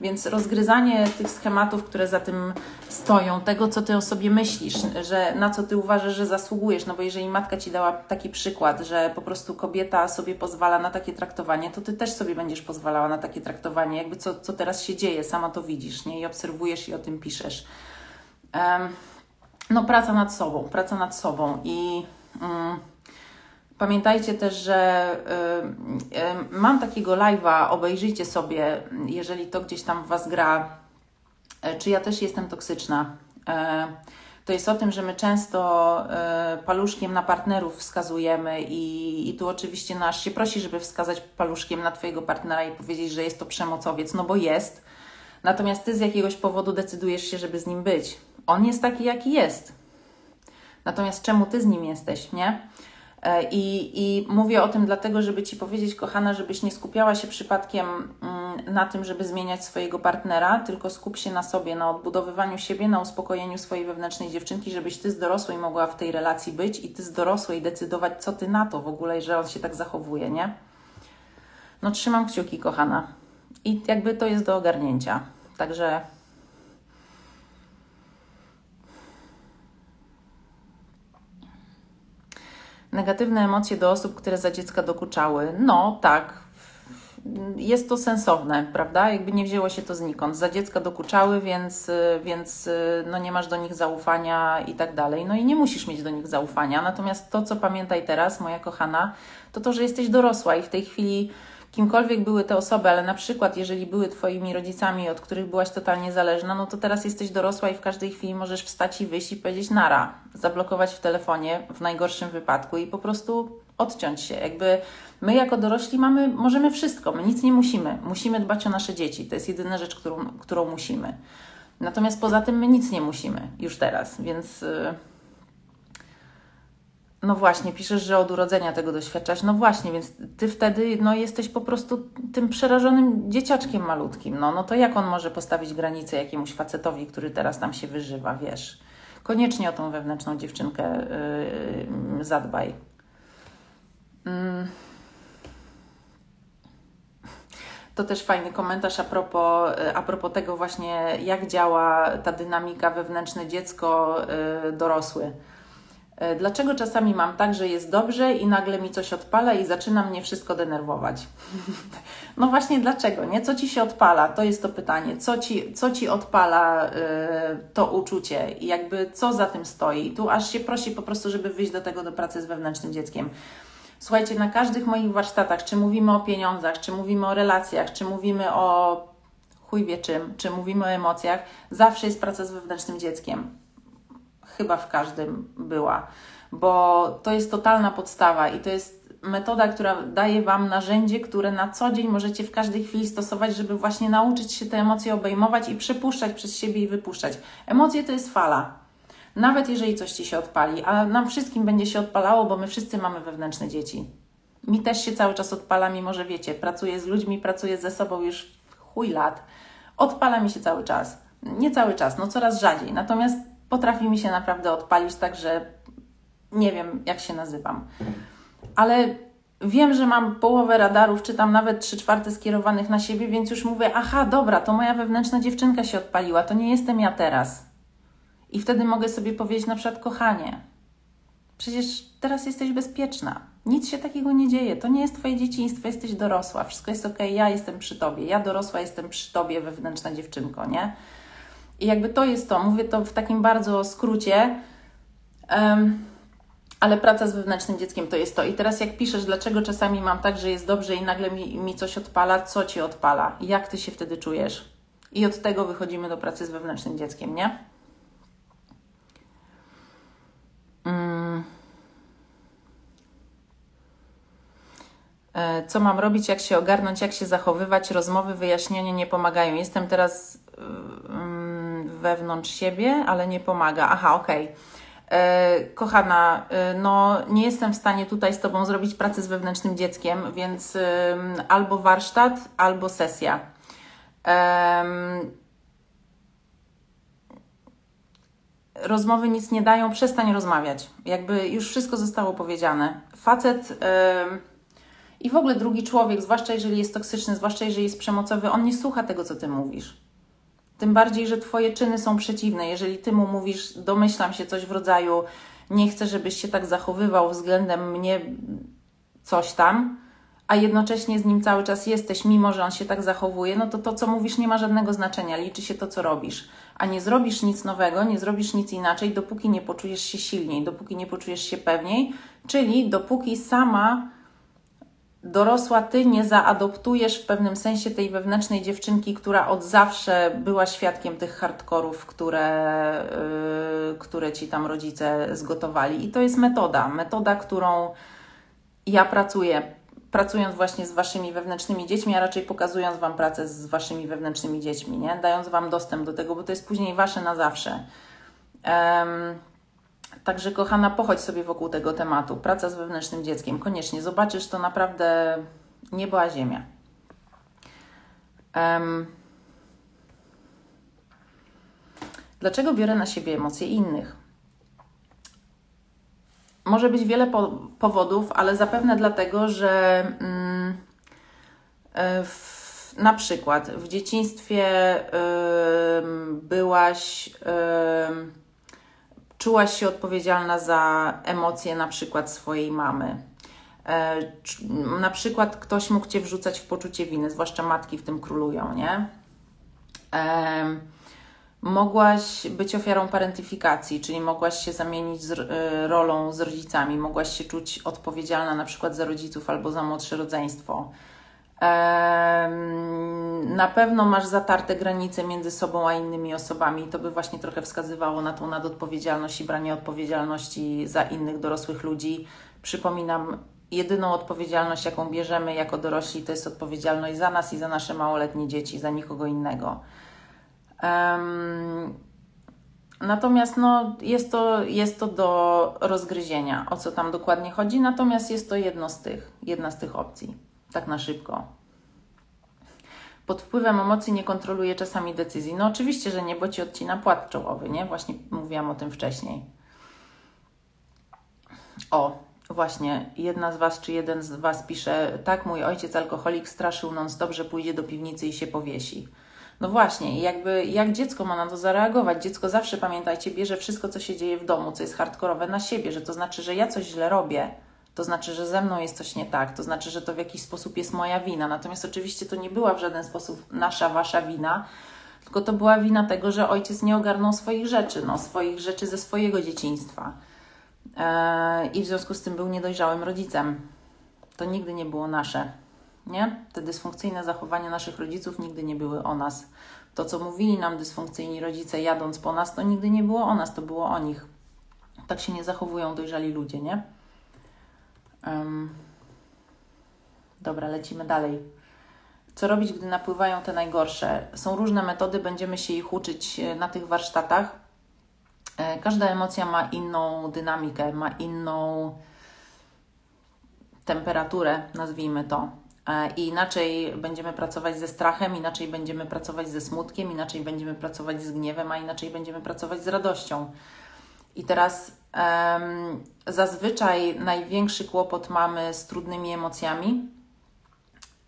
Więc rozgryzanie tych schematów, które za tym stoją, tego, co ty o sobie myślisz, że na co ty uważasz, że zasługujesz, no bo jeżeli matka ci dała taki przykład, że po prostu kobieta sobie pozwala na takie traktowanie, to ty też sobie będziesz pozwalała na takie traktowanie, jakby co, co teraz się dzieje, sama to widzisz, nie? I obserwujesz i o tym piszesz. Um, no, praca nad sobą, praca nad sobą i. Um, Pamiętajcie też, że y, y, mam takiego live'a, obejrzyjcie sobie, jeżeli to gdzieś tam w Was gra, y, czy ja też jestem toksyczna. To jest o tym, że my często paluszkiem na partnerów wskazujemy i, i tu oczywiście nasz się prosi, żeby wskazać paluszkiem na Twojego partnera i powiedzieć, że jest to przemocowiec, no bo jest. Natomiast Ty z jakiegoś powodu decydujesz się, żeby z nim być. On jest taki, jaki jest. Natomiast czemu Ty z nim jesteś, nie? E, I, I mówię o tym dlatego, żeby Ci powiedzieć, kochana, żebyś nie skupiała się przypadkiem mm, na tym, żeby zmieniać swojego partnera, tylko skup się na sobie, na odbudowywaniu siebie, na uspokojeniu swojej wewnętrznej dziewczynki, żebyś Ty z dorosłej mogła w tej relacji być i Ty z dorosłej decydować, co Ty na to w ogóle, że on się tak zachowuje, nie? No trzymam kciuki, kochana. I jakby to jest do ogarnięcia. Także negatywne emocje do osób, które za dziecka dokuczały. No tak, jest to sensowne, prawda? Jakby nie wzięło się to znikąd. Za dziecka dokuczały, więc, więc no nie masz do nich zaufania i tak dalej. No i nie musisz mieć do nich zaufania. Natomiast to, co pamiętaj teraz, moja kochana, to to, że jesteś dorosła i w tej chwili kimkolwiek były te osoby, ale na przykład jeżeli były Twoimi rodzicami, od których byłaś totalnie zależna, no to teraz jesteś dorosła i w każdej chwili możesz wstać i wyjść i powiedzieć nara, zablokować w telefonie w najgorszym wypadku i po prostu odciąć się. Jakby my jako dorośli mamy, możemy wszystko, my nic nie musimy. Musimy dbać o nasze dzieci, to jest jedyna rzecz, którą, którą musimy. Natomiast poza tym my nic nie musimy już teraz, więc... Yy no właśnie, piszesz, że od urodzenia tego doświadczasz. No właśnie, więc ty wtedy no, jesteś po prostu tym przerażonym dzieciaczkiem malutkim. No, no to jak on może postawić granicę jakiemuś facetowi, który teraz tam się wyżywa, wiesz? Koniecznie o tą wewnętrzną dziewczynkę yy, zadbaj. Yy. To też fajny komentarz a propos, y, a propos tego właśnie, jak działa ta dynamika wewnętrzne dziecko, yy, dlaczego czasami mam tak, że jest dobrze i nagle mi coś odpala i zaczyna mnie wszystko denerwować? no właśnie dlaczego, nie? Co Ci się odpala? To jest to pytanie. Co Ci, co ci odpala yy, to uczucie i jakby co za tym stoi? Tu aż się prosi po prostu, żeby wyjść do tego do pracy z wewnętrznym dzieckiem. Słuchajcie, na każdych moich warsztatach, czy mówimy o pieniądzach, czy mówimy o relacjach, czy mówimy o chuj wie czym, czy mówimy o emocjach, zawsze jest praca z wewnętrznym dzieckiem chyba w każdym była, bo to jest totalna podstawa i to jest metoda, która daje Wam narzędzie, które na co dzień możecie w każdej chwili stosować, żeby właśnie nauczyć się te emocje obejmować i przepuszczać przez siebie i wypuszczać. Emocje to jest fala. Nawet jeżeli coś Ci się odpali, a nam wszystkim będzie się odpalało, bo my wszyscy mamy wewnętrzne dzieci. Mi też się cały czas odpala, mimo że wiecie, pracuję z ludźmi, pracuję ze sobą już chuj lat. Odpala mi się cały czas. Nie cały czas, no coraz rzadziej. Natomiast potrafi mi się naprawdę odpalić tak, że nie wiem, jak się nazywam. Ale wiem, że mam połowę radarów, czy tam nawet trzy czwarte skierowanych na siebie, więc już mówię, aha, dobra, to moja wewnętrzna dziewczynka się odpaliła, to nie jestem ja teraz. I wtedy mogę sobie powiedzieć na przykład, kochanie, przecież teraz jesteś bezpieczna. Nic się takiego nie dzieje. To nie jest Twoje dzieciństwo, jesteś dorosła. Wszystko jest ok, ja jestem przy Tobie. Ja dorosła jestem przy Tobie, wewnętrzna dziewczynko, nie? I jakby to jest to, mówię to w takim bardzo skrócie, um, ale praca z wewnętrznym dzieckiem to jest to. I teraz jak piszesz, dlaczego czasami mam tak, że jest dobrze i nagle mi, mi coś odpala, co ci odpala? Jak ty się wtedy czujesz? I od tego wychodzimy do pracy z wewnętrznym dzieckiem, nie? Mm. E, co mam robić, jak się ogarnąć, jak się zachowywać? Rozmowy, wyjaśnienia nie pomagają. Jestem teraz mm, wewnątrz siebie, ale nie pomaga. Aha, okej. Okay. E, kochana, e, no nie jestem w stanie tutaj z Tobą zrobić pracy z wewnętrznym dzieckiem, więc albo warsztat, albo sesja. Rozmowy nic nie dają, przestań rozmawiać. Jakby już wszystko zostało powiedziane. Facet i w ogóle drugi człowiek, zwłaszcza jeżeli jest toksyczny, zwłaszcza jeżeli jest przemocowy, on nie słucha tego, co Ty mówisz. Tym bardziej, że Twoje czyny są przeciwne. Jeżeli Ty mu mówisz, domyślam się coś w rodzaju, nie chcę, żebyś się tak zachowywał względem mnie, coś tam, a jednocześnie z nim cały czas jesteś, mimo że on się tak zachowuje, no to to, co mówisz, nie ma żadnego znaczenia. Liczy się to, co robisz. A nie zrobisz nic nowego, nie zrobisz nic inaczej, dopóki nie poczujesz się silniej, dopóki nie poczujesz się pewniej, czyli dopóki sama dorosła ty nie zaadoptujesz w pewnym sensie tej wewnętrznej dziewczynki, która od zawsze była świadkiem tych hardkorów, które, yy, które ci tam rodzice zgotowali. I to jest metoda, metoda, którą ja pracuję, pracując właśnie z waszymi wewnętrznymi dziećmi, a raczej pokazując wam pracę z waszymi wewnętrznymi dziećmi, nie? dając wam dostęp do tego, bo to jest później wasze na zawsze. Um, Także, kochana, pochodź sobie wokół tego tematu. Praca z wewnętrznym dzieckiem. Koniecznie zobaczysz, to naprawdę niebo a ziemia. Um, dlaczego biorę na siebie emocje innych? Może być wiele po powodów, ale zapewne dlatego, że mm, e, w, na przykład w dzieciństwie byłaś czułaś się odpowiedzialna za emocje na przykład swojej mamy. E, na przykład ktoś mógł Cię wrzucać w poczucie winy, zwłaszcza matki w tym królują, nie? E, mogłaś być ofiarą parentyfikacji, czyli mogłaś się zamienić z e, rolą z rodzicami, mogłaś się czuć odpowiedzialna na przykład za rodziców albo za młodsze rodzeństwo. Na pewno masz zatarte granice między sobą a innymi osobami. To by właśnie trochę wskazywało na tą nadodpowiedzialność i branie odpowiedzialności za innych dorosłych ludzi. Przypominam, jedyną odpowiedzialność, jaką bierzemy jako dorośli, to jest odpowiedzialność za nas i za nasze małoletnie dzieci, za nikogo innego. Natomiast no, jest, to, jest to do rozgryzienia, o co tam dokładnie chodzi, natomiast jest to jedno z tych, jedna z tych opcji tak na szybko. Pod wpływem emocji nie kontroluje czasami decyzji. No oczywiście, że nie, bo ci odcina płat czołowy, nie? Właśnie mówiłam o tym wcześniej. O, właśnie, jedna z Was czy jeden z Was pisze, tak, mój ojciec alkoholik straszył non-stop, że pójdzie do piwnicy i się powiesi. No właśnie, jakby jak dziecko ma na to zareagować? Dziecko zawsze, pamiętajcie, bierze wszystko, co się dzieje w domu, co jest hardkorowe na siebie, że to znaczy, że ja coś źle robię, to znaczy, że ze mną jest coś nie tak, to znaczy, że to w jakiś sposób jest moja wina. Natomiast oczywiście to nie była w żaden sposób nasza, wasza wina, tylko to była wina tego, że ojciec nie ogarnął swoich rzeczy, no, swoich rzeczy ze swojego dzieciństwa. Eee, I w związku z tym był niedojrzałym rodzicem. To nigdy nie było nasze. Nie? Te dysfunkcyjne zachowania naszych rodziców nigdy nie były o nas. To, co mówili nam dysfunkcyjni rodzice jadąc po nas, to nigdy nie było o nas, to było o nich. Tak się nie zachowują dojrzali ludzie, nie? Um, dobra, lecimy dalej. Co robić, gdy napływają te najgorsze? Są różne metody, będziemy się ich uczyć e, na tych warsztatach. E, każda emocja ma inną dynamikę, ma inną temperaturę, nazwijmy to. E, I inaczej będziemy pracować ze strachem, inaczej będziemy pracować ze smutkiem, inaczej będziemy pracować z gniewem, a inaczej będziemy pracować z radością. I teraz zazwyczaj największy kłopot mamy z trudnymi emocjami,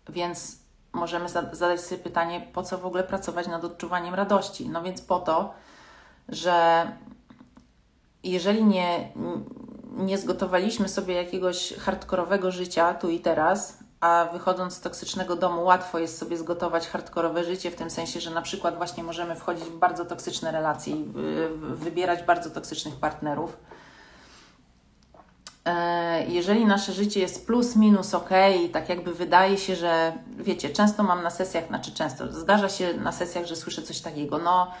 więc możemy zadać sobie pytanie, po co w ogóle pracować nad odczuwaniem radości? No więc po to, że jeżeli nie, nie zgotowaliśmy sobie jakiegoś hardkorowego życia tu i teraz, a wychodząc z toksycznego domu łatwo jest sobie zgotować hardkorowe życie, w tym sensie, że na przykład właśnie możemy wchodzić w bardzo toksyczne relacje i wybierać bardzo toksycznych partnerów. E, jeżeli nasze życie jest plus, minus ok, tak jakby wydaje się, że wiecie, często mam na sesjach, znaczy często, zdarza się na sesjach, że słyszę coś takiego, no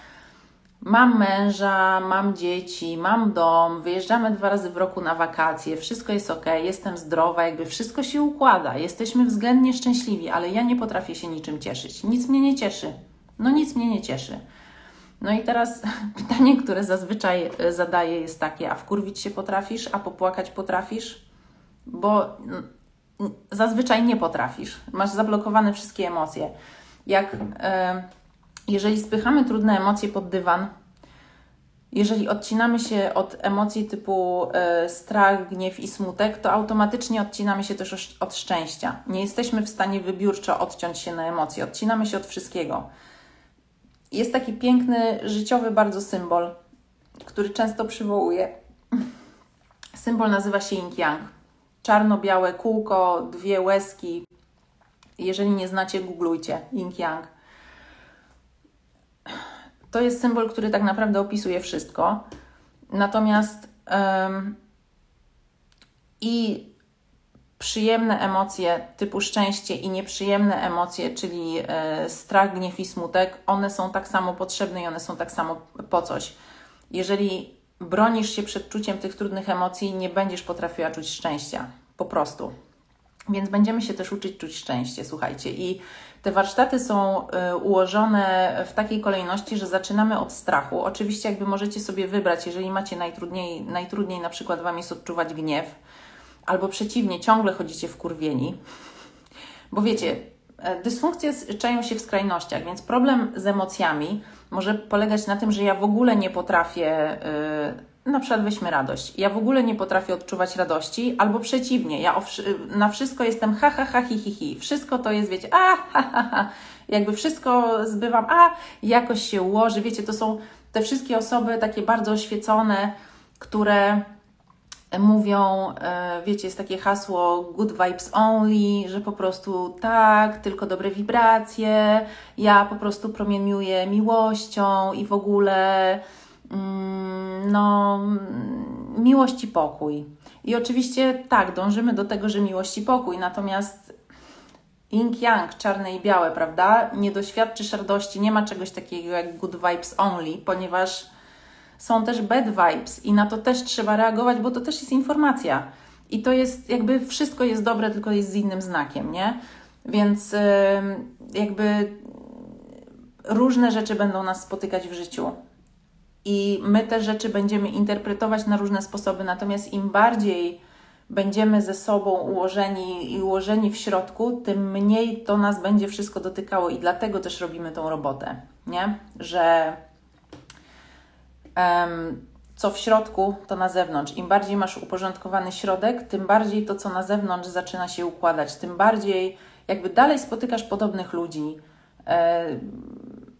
mam męża, mam dzieci, mam dom, wyjeżdżamy dwa razy w roku na wakacje, wszystko jest ok, jestem zdrowa, jakby wszystko się układa, jesteśmy względnie szczęśliwi, ale ja nie potrafię się niczym cieszyć. Nic mnie nie cieszy. No nic mnie nie cieszy. No i teraz pytanie, które zazwyczaj e, zadaję jest takie, a wkurwić się potrafisz, a popłakać potrafisz? Bo zazwyczaj nie potrafisz. Masz zablokowane wszystkie emocje. Jak... E, jeżeli spychamy trudne emocje pod dywan, jeżeli odcinamy się od emocji typu e, strach, gniew i smutek, to automatycznie odcinamy się też od szczęścia. Nie jesteśmy w stanie wybiórczo odciąć się na emocje, odcinamy się od wszystkiego. Jest taki piękny, życiowy bardzo symbol, który często przywołuję. Symbol nazywa się Yin Yang. Czarno-białe kółko, dwie łezki. Jeżeli nie znacie, googlujcie Yin Yang to jest symbol, który tak naprawdę opisuje wszystko. Natomiast um, i przyjemne emocje typu szczęście i nieprzyjemne emocje, czyli e, strach, gniew i smutek, one są tak samo potrzebne i one są tak samo po coś. Jeżeli bronisz się przed czuciem tych trudnych emocji, nie będziesz potrafiła czuć szczęścia. Po prostu. Więc będziemy się też uczyć czuć szczęście, słuchajcie. I te warsztaty są y, ułożone w takiej kolejności, że zaczynamy od strachu. Oczywiście, jakby możecie sobie wybrać, jeżeli macie najtrudniej, najtrudniej na przykład Wam jest odczuwać gniew, albo przeciwnie, ciągle chodzicie w kurwieni. Bo wiecie, e, dysfunkcje czają się w skrajnościach, więc problem z emocjami może polegać na tym, że ja w ogóle nie potrafię. Yy, na przykład weźmy radość. Ja w ogóle nie potrafię odczuwać radości, albo przeciwnie, ja na wszystko jestem ha, ha, ha, hi, hi, hi. Wszystko to jest, wiecie, a, ha, ha, ha. Jakby wszystko zbywam, a, jakoś się ułoży. Wiecie, to są te wszystkie osoby takie bardzo oświecone, które mówią, e, wiecie, jest takie hasło good vibes only, że po prostu tak, tylko dobre wibracje, ja po prostu promieniuję miłością i w ogóle no, miłość i pokój. I oczywiście tak, dążymy do tego, że miłość i pokój, natomiast yin yang, czarne i białe, prawda? Nie doświadczysz radości, nie ma czegoś takiego jak good vibes only, ponieważ są też bad vibes i na to też trzeba reagować, bo to też jest informacja. I to jest jakby wszystko jest dobre, tylko jest z innym znakiem, nie? Więc jakby różne rzeczy będą nas spotykać w życiu i my te rzeczy będziemy interpretować na różne sposoby. Natomiast im bardziej będziemy ze sobą ułożeni i ułożeni w środku, tym mniej to nas będzie wszystko dotykało i dlatego też robimy tą robotę, nie? Że um, co w środku, to na zewnątrz. Im bardziej masz uporządkowany środek, tym bardziej to, co na zewnątrz zaczyna się układać, tym bardziej jakby dalej spotykasz podobnych ludzi. E,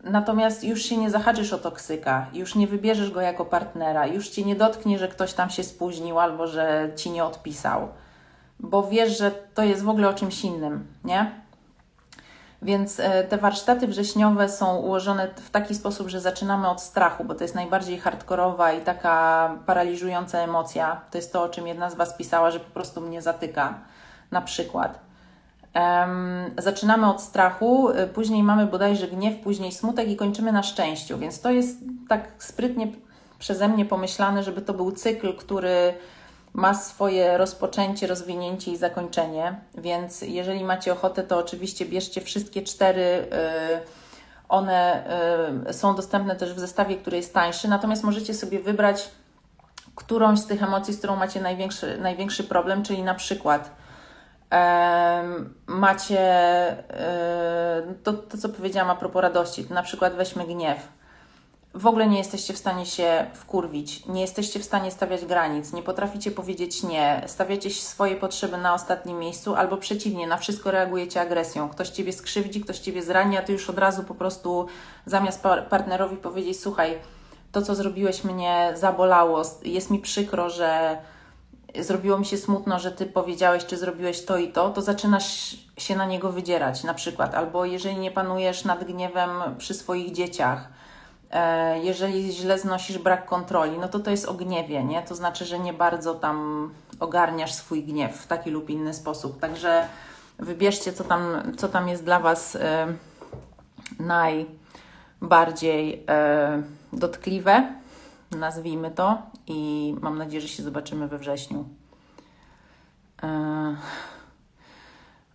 Natomiast już się nie zahaczysz o toksyka, już nie wybierzesz go jako partnera, już cię nie dotknie, że ktoś tam się spóźnił albo że ci nie odpisał, bo wiesz, że to jest w ogóle o czymś innym, nie? Więc e, te warsztaty wrześniowe są ułożone w taki sposób, że zaczynamy od strachu, bo to jest najbardziej hardkorowa i taka paraliżująca emocja. To jest to, o czym jedna z Was pisała, że po prostu mnie zatyka, na przykład. Zaczynamy od strachu, y, później mamy bodajże gniew, później smutek i kończymy na szczęściu. Więc to jest tak sprytnie przeze mnie pomyślane, żeby to był cykl, który ma swoje rozpoczęcie, rozwinięcie i zakończenie. Więc jeżeli macie ochotę, to oczywiście bierzcie wszystkie cztery. Yy, one yy, są dostępne też w zestawie, który jest tańszy, natomiast możecie sobie wybrać którąś z tych emocji, z którą macie największy, największy problem, czyli na przykład macie to, to, co powiedziałam a propos radości, na przykład weźmy gniew. W ogóle nie jesteście w stanie się wkurwić, nie jesteście w stanie stawiać granic, nie potraficie powiedzieć nie, stawiacie swoje potrzeby na ostatnim miejscu, albo przeciwnie, na wszystko reagujecie agresją. Ktoś ciebie skrzywdzi, ktoś ciebie zrani, a ty już od razu po prostu zamiast partnerowi powiedzieć: Słuchaj, to co zrobiłeś mnie zabolało, jest mi przykro, że zrobiło mi się smutno, że ty powiedziałeś, czy zrobiłeś to i to, to zaczynasz się na niego wydzierać na przykład. Albo jeżeli nie panujesz nad gniewem przy swoich dzieciach, e, jeżeli źle znosisz brak kontroli, no to to jest o gniewie, nie? To znaczy, że nie bardzo tam ogarniasz swój gniew w taki lub inny sposób. Także wybierzcie, co tam, co tam jest dla Was e, najbardziej e, dotkliwe, nazwijmy to, i mam nadzieję, że się zobaczymy we wrześniu. E,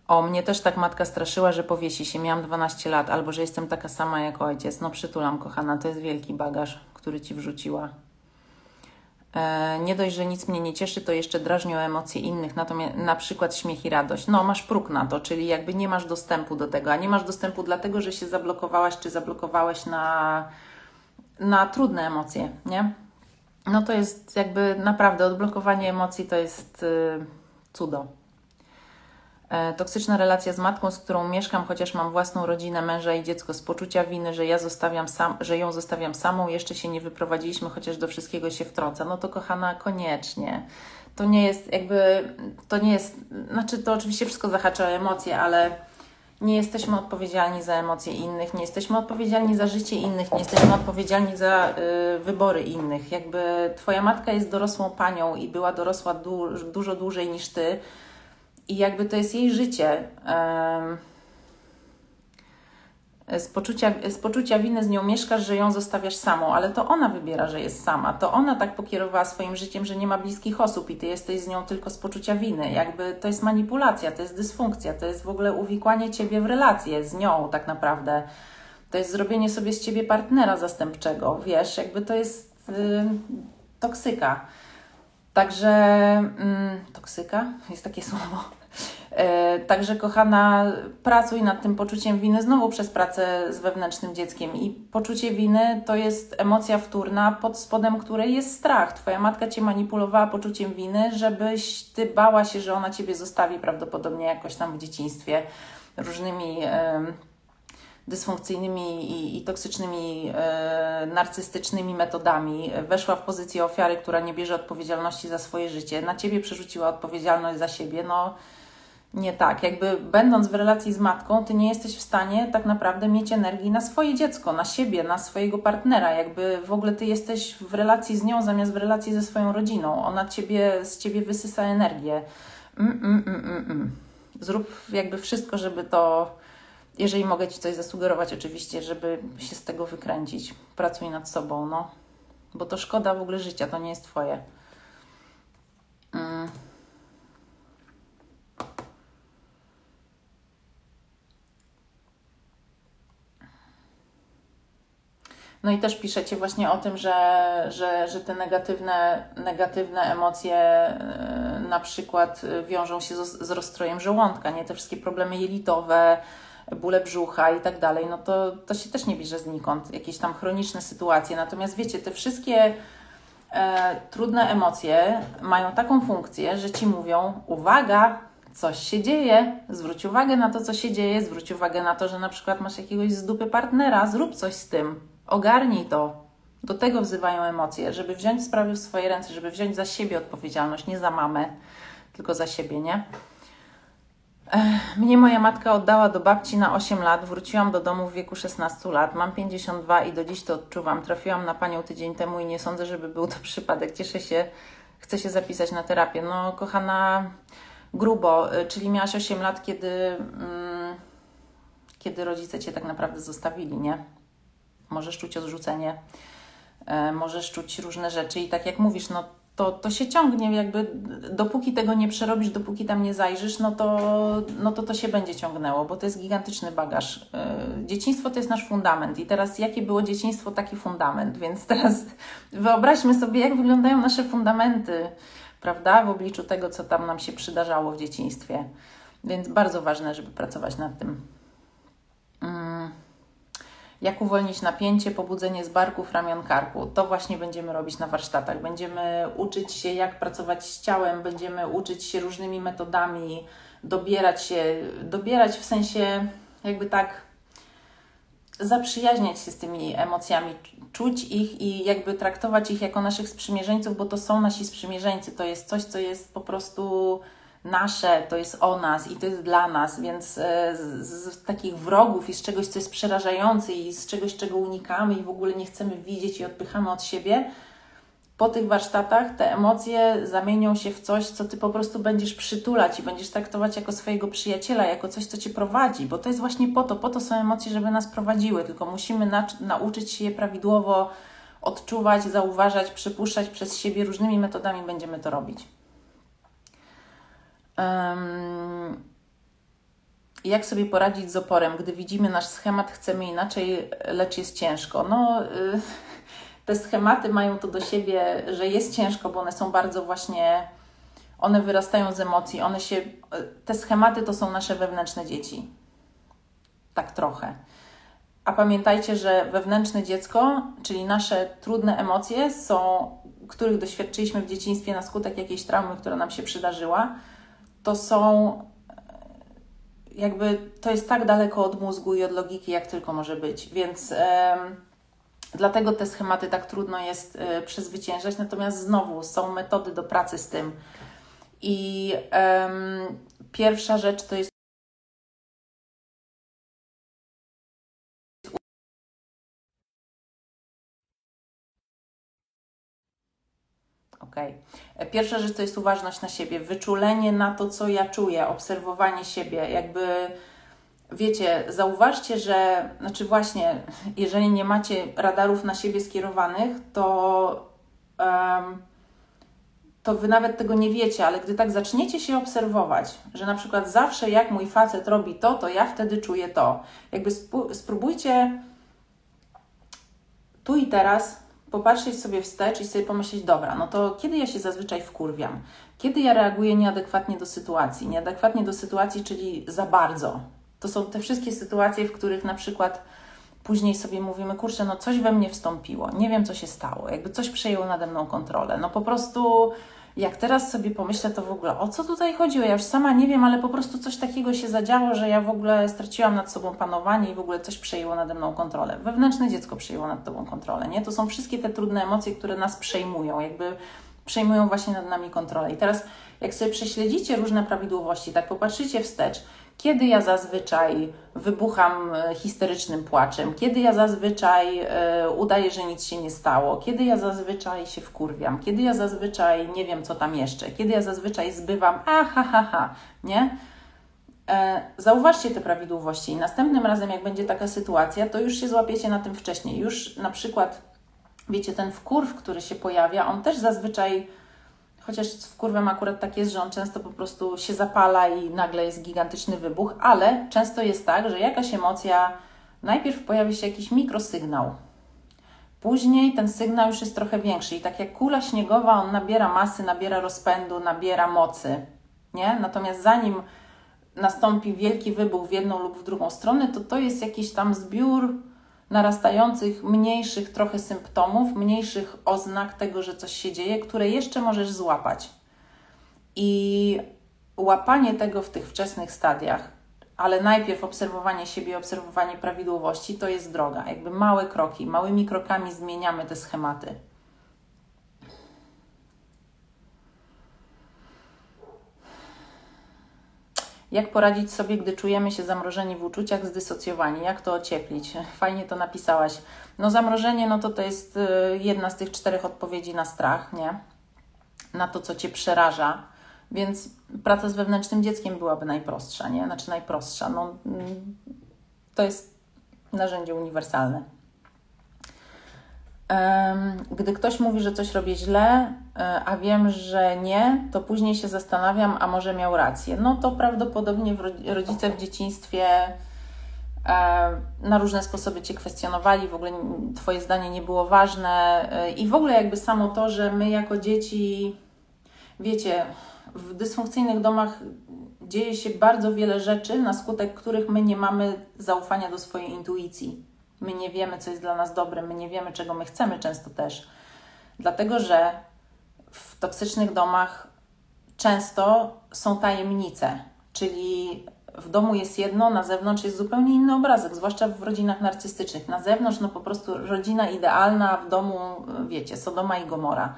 o, mnie też tak matka straszyła, że powiesi się. Miałam 12 lat, albo że jestem taka sama jak ojciec. No przytulam, kochana, to jest wielki bagaż, który ci wrzuciła. E, nie dość, że nic mnie nie cieszy, to jeszcze drażnią emocje innych, natomiast na przykład śmiech i radość. No, masz próg na to, czyli jakby nie masz dostępu do tego, a nie masz dostępu dlatego, że się zablokowałaś czy zablokowałeś na, na trudne emocje, nie? No to jest jakby naprawdę odblokowanie emocji to jest yy, cudo. E, toksyczna relacja z matką, z którą mieszkam, chociaż mam własną rodzinę, męża i dziecko, z poczucia winy, że ja zostawiam sam, że ją zostawiam samą, jeszcze się nie wyprowadziliśmy, chociaż do wszystkiego się wtrąca. No to kochana, koniecznie. To nie jest jakby, to nie jest, znaczy to oczywiście wszystko zahacza emocje, ale nie jesteśmy odpowiedzialni za emocje innych, nie jesteśmy odpowiedzialni za życie innych, nie jesteśmy odpowiedzialni za y, wybory innych. Jakby Twoja matka jest dorosłą panią i była dorosła du dużo dłużej niż Ty i jakby to jest jej życie. Z, poczucia, z poczucia winy z nią mieszkasz, że ją zostawiasz samą, ale to ona wybiera, że jest sama. To ona tak pokierowała swoim życiem, że nie ma bliskich osób i ty jesteś z nią tylko z poczucia winy. Jakby to jest manipulacja, to jest dysfunkcja, to jest w ogóle uwikłanie ciebie w relacje z nią tak naprawdę. To jest zrobienie sobie z ciebie partnera zastępczego, wiesz, jakby to jest yy, toksyka. Także mm, toksyka jest takie słowo. E, także, kochana, pracuj nad tym poczuciem winy znowu przez pracę z wewnętrznym dzieckiem. I poczucie winy to jest emocja wtórna, pod spodem której jest strach. Twoja matka cię manipulowała poczuciem winy, żebyś ty bała się, że ona ciebie zostawi prawdopodobnie jakoś tam w dzieciństwie różnymi. dysfunkcyjnymi i, i toksycznymi, e, narcystycznymi metodami. Weszła w pozycję ofiary, która nie bierze odpowiedzialności za swoje życie. Na ciebie przerzuciła odpowiedzialność za siebie. No, nie tak. Jakby będąc w relacji z matką, ty nie jesteś w stanie tak naprawdę mieć energii na swoje dziecko, na siebie, na swojego partnera. Jakby w ogóle ty jesteś w relacji z nią zamiast w relacji ze swoją rodziną. Ona ciebie, z ciebie wysysa energię. Mm, mm, mm, mm, mm. Zrób jakby wszystko, żeby to, jeżeli mogę ci coś zasugerować, oczywiście, żeby się z tego wykręcić. Pracuj nad sobą, no. Bo to szkoda w ogóle życia, to nie jest twoje. Mm. No i też piszecie właśnie o tym, że, że, że te negatywne, negatywne emocje yy, na przykład wiążą się z, z rozstrojem żołądka, nie? Te wszystkie problemy jelitowe, bóle brzucha i tak dalej, no to, to się też nie bierze znikąd, jakieś tam chroniczne sytuacje. Natomiast wiecie, te wszystkie e, trudne emocje mają taką funkcję, że ci mówią: uwaga, coś się dzieje, zwróć uwagę na to, co się dzieje, zwróć uwagę na to, że na przykład masz jakiegoś z dupy partnera, zrób coś z tym. Ogarnij to. Do tego wzywają emocje, żeby wziąć sprawy w swoje ręce, żeby wziąć za siebie odpowiedzialność, nie za mamę, tylko za siebie, nie? Mnie moja matka oddała do babci na 8 lat. Wróciłam do domu w wieku 16 lat. Mam 52 i do dziś to odczuwam. Trafiłam na panią tydzień temu i nie sądzę, żeby był to przypadek. Cieszę się, chcę się zapisać na terapię. No, kochana, grubo, y, czyli miałaś 8 lat, kiedy, mm, kiedy rodzice cię tak naprawdę zostawili, nie? Możesz czuć odrzucenie, e, możesz czuć różne rzeczy i tak jak mówisz, no to, to się ciągnie, jakby dopóki tego nie przerobisz, dopóki tam nie zajrzysz, no to, no to to się będzie ciągnęło, bo to jest gigantyczny bagaż. E, dzieciństwo to jest nasz fundament i teraz jakie było dzieciństwo, taki fundament, więc teraz wyobraźmy sobie, jak wyglądają nasze fundamenty, prawda, w obliczu tego, co tam nam się przydarzało w dzieciństwie. Więc bardzo ważne, żeby pracować nad tym. Mm. Jak uwolnić napięcie, pobudzenie z barków, ramion, karku. To właśnie będziemy robić na warsztatach. Będziemy uczyć się, jak pracować z ciałem, będziemy uczyć się różnymi metodami, dobierać się, dobierać w sensie jakby tak zaprzyjaźniać się z tymi emocjami, czuć ich i jakby traktować ich jako naszych sprzymierzeńców, bo to są nasi sprzymierzeńcy. To jest coś, co jest po prostu nasze, to jest o nas i to jest dla nas, więc e, z, z, takich wrogów i z czegoś, co jest przerażające i z czegoś, czego unikamy i w ogóle nie chcemy widzieć i odpychamy od siebie, po tych warsztatach te emocje zamienią się w coś, co ty po prostu będziesz przytulać i będziesz traktować jako swojego przyjaciela, jako coś, co cię prowadzi, bo to jest właśnie po to, po to są emocje, żeby nas prowadziły, tylko musimy na, nauczyć się je prawidłowo odczuwać, zauważać, przypuszczać przez siebie, różnymi metodami będziemy to robić. Jak sobie poradzić z oporem, gdy widzimy nasz schemat, chcemy inaczej, lecz jest ciężko? No, y, te schematy mają to do siebie, że jest ciężko, bo one są bardzo właśnie, one wyrastają z emocji, one się, te schematy to są nasze wewnętrzne dzieci. Tak trochę. A pamiętajcie, że wewnętrzne dziecko, czyli nasze trudne emocje, są, których doświadczyliśmy w dzieciństwie na skutek jakiejś traumy, która nam się przydarzyła, to są jakby to jest tak daleko od mózgu i od logiki, jak tylko może być. Więc. Yy, Dlatego te schematy tak trudno jest y, przezwyciężać, natomiast znowu są metody do pracy z tym. I um, pierwsza rzecz to jest Okay. Pierwsza rzecz to jest uważność na siebie, wyczulenie na to, co ja czuję, obserwowanie siebie, jakby wiecie, zauważcie, że, znaczy właśnie, jeżeli nie macie radarów na siebie skierowanych, to, um, to wy nawet tego nie wiecie, ale gdy tak zaczniecie się obserwować, że na przykład zawsze jak mój facet robi to, to ja wtedy czuję to. Jakby spróbujcie tu i teraz popatrzeć sobie wstecz i sobie pomyśleć, dobra, no to kiedy ja się zazwyczaj wkurwiam? Kiedy ja reaguję nieadekwatnie do sytuacji? Nieadekwatnie do sytuacji, czyli za bardzo, to są te wszystkie sytuacje, w których na przykład później sobie mówimy, kurczę, no coś we mnie wstąpiło, nie wiem co się stało, jakby coś przejęło nade mną kontrolę. No po prostu jak teraz sobie pomyślę, to w ogóle o co tutaj chodziło? Ja już sama nie wiem, ale po prostu coś takiego się zadziało, że ja w ogóle straciłam nad sobą panowanie i w ogóle coś przejęło nade mną kontrolę. Wewnętrzne dziecko przejęło nad tobą kontrolę, nie? To są wszystkie te trudne emocje, które nas przejmują, jakby przejmują właśnie nad nami kontrolę. I teraz, jak sobie prześledzicie różne prawidłowości, tak popatrzycie wstecz, kiedy ja zazwyczaj wybucham e, histerycznym płaczem, kiedy ja zazwyczaj e, udaję, że nic się nie stało, kiedy ja zazwyczaj się wkurwiam, kiedy ja zazwyczaj nie wiem, co tam jeszcze, kiedy ja zazwyczaj zbywam, a ha, ha, ha, nie? E, zauważcie te prawidłowości. I następnym razem, jak będzie taka sytuacja, to już się złapiecie na tym wcześniej. Już na przykład, wiecie, ten wkurw, który się pojawia, on też zazwyczaj Chociaż w kurwem akurat tak jest, że on często po prostu się zapala i nagle jest gigantyczny wybuch, ale często jest tak, że jakaś emocja, najpierw pojawi się jakiś mikrosygnał, później ten sygnał już jest trochę większy i tak jak kula śniegowa, on nabiera masy, nabiera rozpędu, nabiera mocy, nie? Natomiast zanim nastąpi wielki wybuch w jedną lub w drugą stronę, to to jest jakiś tam zbiór narastających mniejszych trochę symptomów, mniejszych oznak tego, że coś się dzieje, które jeszcze możesz złapać. I łapanie tego w tych wczesnych stadiach, ale najpierw obserwowanie siebie, obserwowanie prawidłowości, to jest droga. Jakby małe kroki, małymi krokami zmieniamy te schematy. Jak poradzić sobie, gdy czujemy się zamrożeni w uczuciach, zdysocjowani? Jak to ocieplić? Fajnie to napisałaś. No zamrożenie, no to to jest y, jedna z tych czterech odpowiedzi na strach, nie? Na to, co Cię przeraża. Więc praca z wewnętrznym dzieckiem byłaby najprostsza, nie? Znaczy najprostsza. No, mm, to jest narzędzie uniwersalne. Gdy ktoś mówi, że coś robię źle, e, a wiem, że nie, to później się zastanawiam, a może miał rację. No to prawdopodobnie rodzice w dzieciństwie e, na różne sposoby Cię kwestionowali, w ogóle Twoje zdanie nie było ważne e, i w ogóle jakby samo to, że my jako dzieci, wiecie, w dysfunkcyjnych domach dzieje się bardzo wiele rzeczy, na skutek których my nie mamy zaufania do swojej intuicji. My nie wiemy, co jest dla nas dobre, my nie wiemy, czego my chcemy często też. Dlatego, że w toksycznych domach często są tajemnice, czyli w domu jest jedno, na zewnątrz jest zupełnie inny obrazek, zwłaszcza w rodzinach narcystycznych. Na zewnątrz, no po prostu rodzina idealna, w domu, wiecie, Sodoma i Gomora.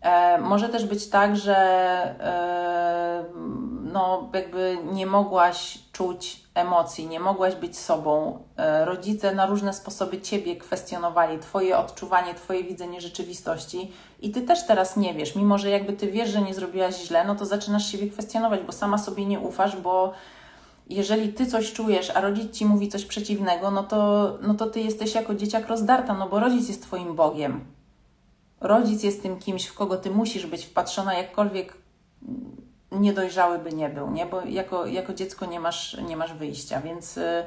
E, może też być tak, że e, no, jakby nie mogłaś czuć emocji, nie mogłaś być sobą. E, rodzice na różne sposoby ciebie kwestionowali, twoje odczuwanie, twoje widzenie rzeczywistości i ty też teraz nie wiesz. Mimo, że jakby ty wiesz, że nie zrobiłaś źle, no to zaczynasz siebie kwestionować, bo sama sobie nie ufasz, bo jeżeli ty coś czujesz, a rodzic ci mówi coś przeciwnego, no to, no to ty jesteś jako dzieciak rozdarta, no bo rodzic jest twoim Bogiem. Rodzic jest tym kimś, w kogo ty musisz być wpatrzona, jakkolwiek niedojrzały by nie był, nie? Bo jako, jako dziecko nie masz, nie masz wyjścia, więc y,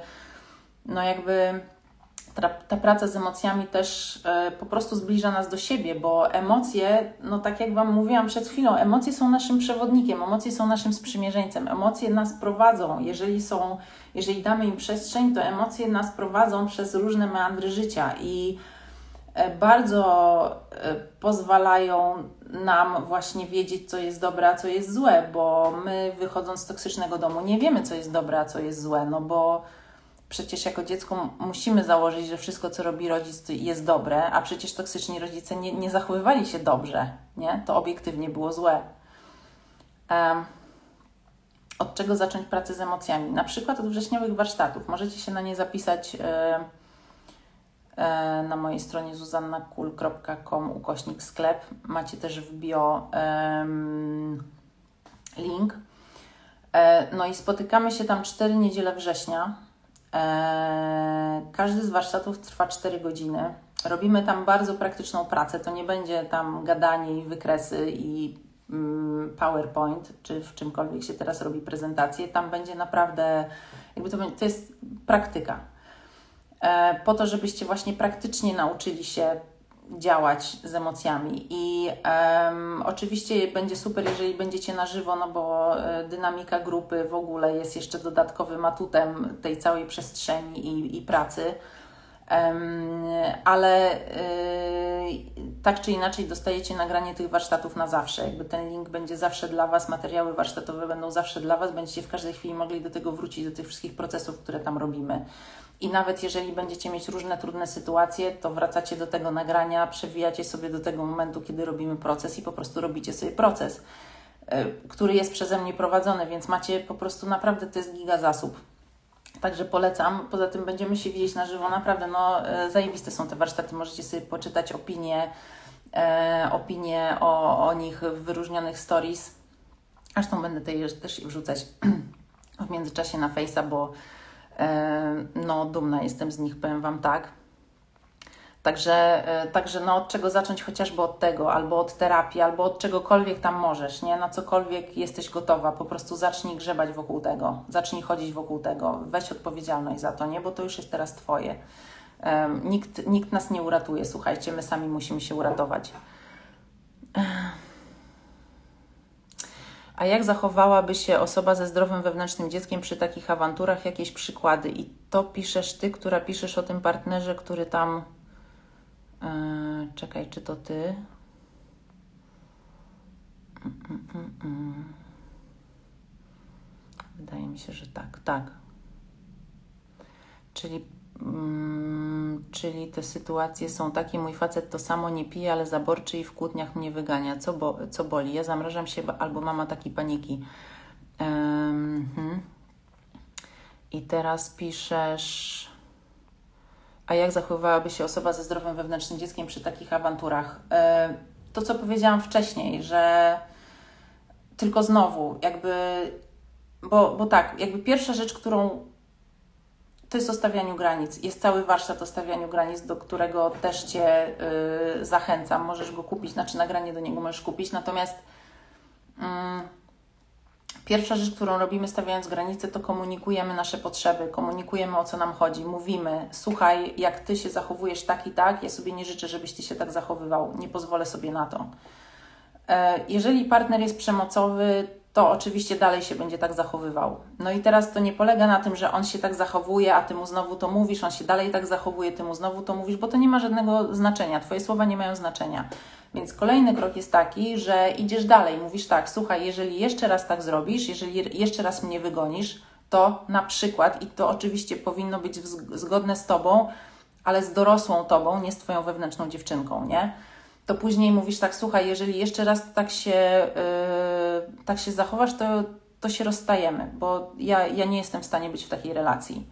no jakby ta, ta praca z emocjami też y, po prostu zbliża nas do siebie, bo emocje, no tak jak Wam mówiłam przed chwilą, emocje są naszym przewodnikiem, emocje są naszym sprzymierzeńcem, emocje nas prowadzą, jeżeli są, jeżeli damy im przestrzeń, to emocje nas prowadzą przez różne meandry życia i bardzo e, pozwalają nam właśnie wiedzieć, co jest dobre, a co jest złe, bo my wychodząc z toksycznego domu nie wiemy, co jest dobre, a co jest złe, no bo przecież jako dziecko musimy założyć, że wszystko, co robi rodzic, jest dobre, a przecież toksyczni rodzice nie, nie zachowywali się dobrze, nie? To obiektywnie było złe. Um, od czego zacząć pracę z emocjami? Na przykład od wrześniowych warsztatów. Możecie się na nie zapisać. Yy, E, na mojej stronie zuzannakul.com ukośnik sklep. Macie też w bio link. E, no i spotykamy się tam 4 niedziele września. E, każdy z warsztatów trwa 4 godziny. Robimy tam bardzo praktyczną pracę. To nie będzie tam gadanie i wykresy i mm, PowerPoint, czy w czymkolwiek się teraz robi prezentację. Tam będzie naprawdę, jakby to, to jest praktyka E, po to, żebyście właśnie praktycznie nauczyli się działać z emocjami. I um, oczywiście będzie super, jeżeli będziecie na żywo, no bo e, dynamika grupy w ogóle jest jeszcze dodatkowym atutem tej całej przestrzeni i, i pracy. Um, ale y, tak czy inaczej dostajecie nagranie tych warsztatów na zawsze. Jakby ten link będzie zawsze dla Was, materiały warsztatowe będą zawsze dla Was, będziecie w każdej chwili mogli do tego wrócić, do tych wszystkich procesów, które tam robimy. I nawet jeżeli będziecie mieć różne trudne sytuacje, to wracacie do tego nagrania, przewijacie sobie do tego momentu, kiedy robimy proces i po prostu robicie sobie proces, e, który jest przeze mnie prowadzony, więc macie po prostu naprawdę, to jest giga zasób. Także polecam. Poza tym będziemy się widzieć na żywo. Naprawdę, no, e, zajebiste są te warsztaty. Możecie sobie poczytać opinie, e, opinie o, o nich w wyróżnionych stories. Zresztą będę też, też wrzucać w międzyczasie na Face'a, bo no, dumna jestem z nich, powiem Wam tak. Także, e, także no, od czego zacząć chociażby od tego, albo od terapii, albo od czegokolwiek tam możesz, nie? Na cokolwiek jesteś gotowa, po prostu zacznij grzebać wokół tego, zacznij chodzić wokół tego, weź odpowiedzialność za to, nie? Bo to już jest teraz Twoje. Nikt, nikt nas nie uratuje, słuchajcie, my sami musimy się uratować. A jak zachowałaby się osoba ze zdrowym wewnętrznym dzieckiem przy takich awanturach? Jakieś przykłady? I to piszesz ty, która piszesz o tym partnerze, który tam. Yy, czekaj, czy to ty? Mm, mm, mm. Wydaje mi się, że tak, tak. Czyli Mm, czyli te sytuacje są takie, mój facet to samo nie pije, ale zaborczy i w kłótniach mnie wygania. Co, bo, co boli? Ja zamrażam się, albo mama taki paniki. Um. I teraz piszesz... A jak zachowywałaby się osoba ze zdrowym wewnętrznym dzieckiem przy takich awanturach? E, to, co powiedziałam wcześniej, że tylko znowu, jakby, bo, bo tak, jakby pierwsza rzecz, którą to jest o stawianiu granic. Jest cały warsztat o stawianiu granic, do którego też Cię y, zachęcam. Możesz go kupić, znaczy nagranie do niego możesz kupić. Natomiast y, pierwsza rzecz, którą robimy stawiając granice, to komunikujemy nasze potrzeby, komunikujemy o co nam chodzi, mówimy: Słuchaj, jak Ty się zachowujesz tak i tak, ja sobie nie życzę, żebyś Ty się tak zachowywał, nie pozwolę sobie na to. E, jeżeli partner jest przemocowy, to oczywiście dalej się będzie tak zachowywał. No i teraz to nie polega na tym, że on się tak zachowuje, a ty mu znowu to mówisz, on się dalej tak zachowuje, ty mu znowu to mówisz, bo to nie ma żadnego znaczenia. Twoje słowa nie mają znaczenia. Więc kolejny krok jest taki, że idziesz dalej, mówisz tak, słuchaj, jeżeli jeszcze raz tak zrobisz, jeżeli jeszcze raz mnie wygonisz, to na przykład, i to oczywiście powinno być zgodne z tobą, ale z dorosłą tobą, nie z twoją wewnętrzną dziewczynką, nie? To później mówisz tak, słuchaj, jeżeli jeszcze raz tak się, yy, tak się zachowasz, to, to się rozstajemy, bo ja, ja nie jestem w stanie być w takiej relacji.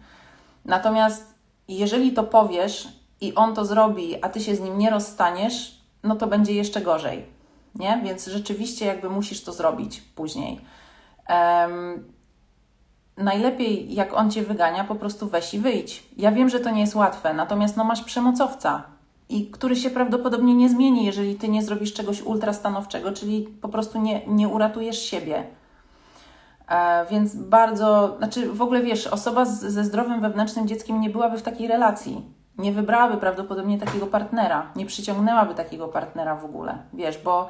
Natomiast jeżeli to powiesz i on to zrobi, a ty się z nim nie rozstaniesz, no to będzie jeszcze gorzej, nie? Więc rzeczywiście jakby musisz to zrobić później. Um, najlepiej jak on cię wygania, po prostu weź i wyjdź. Ja wiem, że to nie jest łatwe, natomiast no masz przemocowca, i który się prawdopodobnie nie zmieni, jeżeli ty nie zrobisz czegoś ultrastanowczego, czyli po prostu nie, nie uratujesz siebie. E, więc bardzo, znaczy w ogóle wiesz, osoba z, ze zdrowym wewnętrznym dzieckiem nie byłaby w takiej relacji. Nie wybrałaby prawdopodobnie takiego partnera, nie przyciągnęłaby takiego partnera w ogóle, wiesz, bo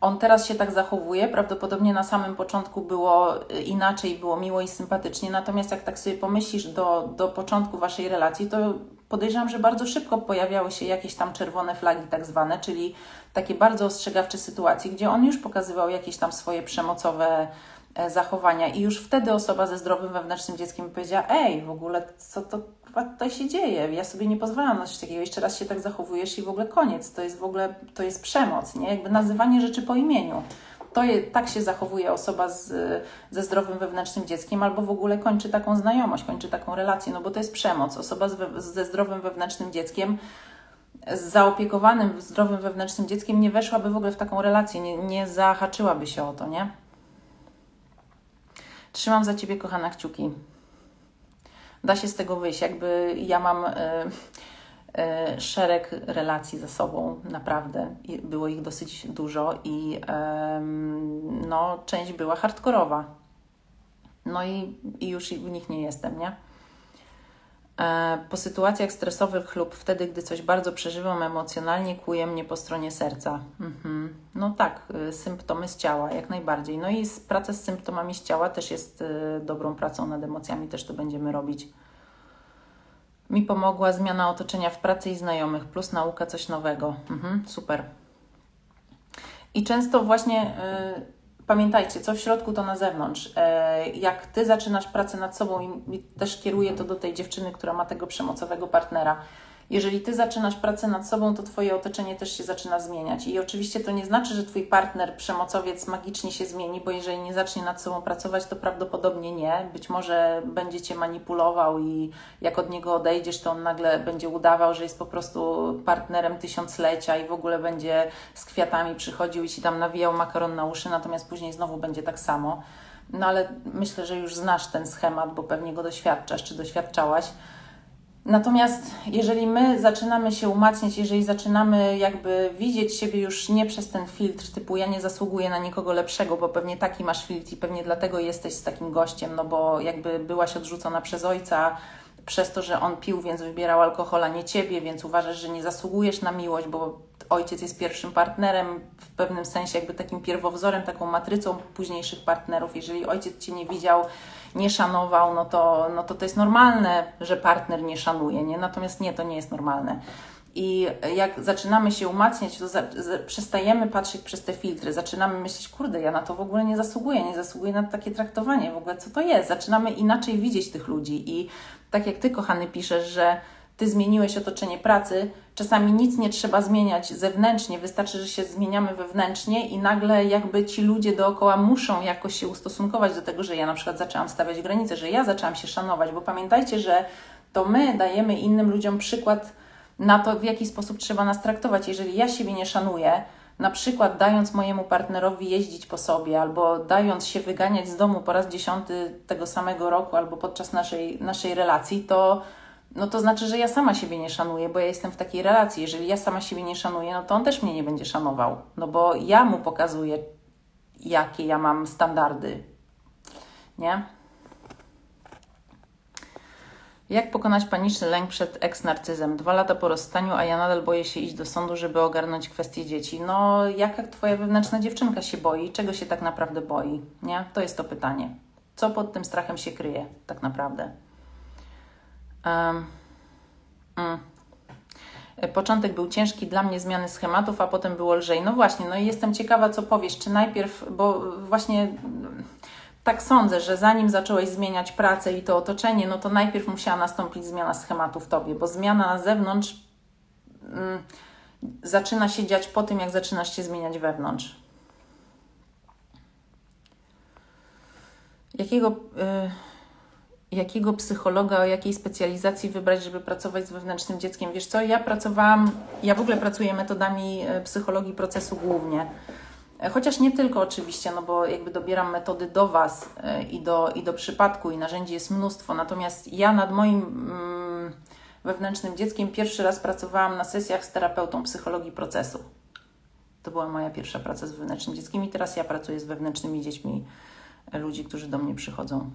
on teraz się tak zachowuje, prawdopodobnie na samym początku było y, inaczej, było miło i sympatycznie, natomiast jak tak sobie pomyślisz do, do początku Waszej relacji, to podejrzewam, że bardzo szybko pojawiały się jakieś tam czerwone flagi tak zwane, czyli takie bardzo ostrzegawcze sytuacje, gdzie on już pokazywał jakieś tam swoje przemocowe e, zachowania i już wtedy osoba ze zdrowym wewnętrznym dzieckiem powiedziała, ej, w ogóle co to tutaj się dzieje? Ja sobie nie pozwalam na coś takiego, jeszcze raz się tak zachowujesz i w ogóle koniec. To jest w ogóle, to jest przemoc, nie? Jakby nazywanie rzeczy po imieniu. To je, tak się zachowuje osoba z, ze zdrowym wewnętrznym dzieckiem, albo w ogóle kończy taką znajomość, kończy taką relację, no bo to jest przemoc. Osoba z, ze zdrowym wewnętrznym dzieckiem z zaopiekowanym, zdrowym wewnętrznym dzieckiem nie weszłaby w ogóle w taką relację, nie, nie zahaczyłaby się o to, nie? Trzymam za Ciebie, kochana kciuki da się z tego wyjść. Jakby ja mam y, szereg relacji ze sobą, naprawdę. Było ich dosyć dużo i no, część była hardkorowa. No i, i już w nich nie jestem, nie? E, po sytuacjach stresowych lub wtedy, gdy coś bardzo przeżywam emocjonalnie, kuje mnie po stronie serca. Mhm. No tak, y, symptomy z ciała, jak najbardziej. No i praca z symptomami z ciała też jest dobrą pracą nad emocjami, też to będziemy robić. Mi pomogła zmiana otoczenia w pracy i znajomych, plus nauka coś nowego. Mhm, super. I często właśnie. Y, pamiętajcie, co w środku, to na zewnątrz. E, jak ty zaczynasz pracę nad sobą, i też kieruję to do tej dziewczyny, która ma tego przemocowego partnera, jeżeli ty zaczynasz pracę nad sobą, to twoje otoczenie też się zaczyna zmieniać. I oczywiście to nie znaczy, że twój partner, przemocowiec magicznie się zmieni, bo jeżeli nie zacznie nad sobą pracować, to prawdopodobnie nie. Być może będzie cię manipulował i jak od niego odejdziesz, to on nagle będzie udawał, że jest po prostu partnerem tysiąclecia i w ogóle będzie z kwiatami przychodził i ci tam nawijał makaron na uszy, natomiast później znowu będzie tak samo. No ale myślę, że już znasz ten schemat, bo pewnie go doświadczasz czy doświadczałaś. Natomiast jeżeli my zaczynamy się umacniać, jeżeli zaczynamy jakby widzieć siebie już nie przez ten filtr typu ja nie zasługuję na nikogo lepszego, bo pewnie taki masz filtr i pewnie dlatego jesteś z takim gościem, no bo jakby byłaś odrzucona przez ojca, przez to, że on pił, więc wybierał alkohol, a nie ciebie, więc uważasz, że nie zasługujesz na miłość, bo ojciec jest pierwszym partnerem, w pewnym sensie jakby takim pierwowzorem, taką matrycą późniejszych partnerów. Jeżeli ojciec cię nie widział, nie szanował, no to, no to to jest normalne, że partner nie szanuje, nie? Natomiast nie, to nie jest normalne. I jak zaczynamy się umacniać, to za, za, przestajemy patrzeć przez te filtry, zaczynamy myśleć, kurde, ja na to w ogóle nie zasługuję, nie zasługuję na takie traktowanie, w ogóle co to jest? Zaczynamy inaczej widzieć tych ludzi i tak jak Ty, kochany, piszesz, że Ty zmieniłeś otoczenie pracy, czasami nic nie trzeba zmieniać zewnętrznie, wystarczy, że się zmieniamy wewnętrznie i nagle jakby ci ludzie dookoła muszą jakoś się ustosunkować do tego, że ja na przykład zaczęłam stawiać granice, że ja zaczęłam się szanować, bo pamiętajcie, że to my dajemy innym ludziom przykład na to, w jaki sposób trzeba nas traktować. Jeżeli ja siebie nie szanuję, na przykład dając mojemu partnerowi jeździć po sobie, albo dając się wyganiać z domu po raz dziesiąty tego samego roku, albo podczas naszej, naszej relacji, to, no to znaczy, że ja sama siebie nie szanuję, bo ja jestem w takiej relacji. Jeżeli ja sama siebie nie szanuję, no to on też mnie nie będzie szanował, no bo ja mu pokazuję, jakie ja mam standardy. Nie? Jak pokonać paniczny lęk przed eks-narcyzem? Dwa lata po rozstaniu, a ja nadal boję się iść do sądu, żeby ogarnąć kwestię dzieci. No, jaka twoja wewnętrzna dziewczynka się boi? Czego się tak naprawdę boi? Nie? To jest to pytanie. Co pod tym strachem się kryje tak naprawdę? Um, mm. Początek był ciężki dla mnie zmiany schematów, a potem było lżej. No właśnie, no i jestem ciekawa, co powiesz. Czy najpierw, bo właśnie tak sądzę, że zanim zacząłeś zmieniać pracę i to otoczenie, no to najpierw musiała nastąpić zmiana schematu w tobie, bo zmiana na zewnątrz mm, zaczyna się dziać po tym, jak zaczynasz się zmieniać wewnątrz. Jakiego, y, jakiego psychologa, o jakiej specjalizacji wybrać, żeby pracować z wewnętrznym dzieckiem? Wiesz co, ja pracowałam, ja w ogóle pracuję metodami y, psychologii procesu głównie. Chociaż nie tylko oczywiście, no bo jakby dobieram metody do Was y, i do, i do przypadku i narzędzi jest mnóstwo. Natomiast ja nad moim mm, wewnętrznym dzieckiem pierwszy raz pracowałam na sesjach z terapeutą psychologii procesu. To była moja pierwsza praca z wewnętrznym dzieckiem i teraz ja pracuję z wewnętrznymi dziećmi ludzi, którzy do mnie przychodzą.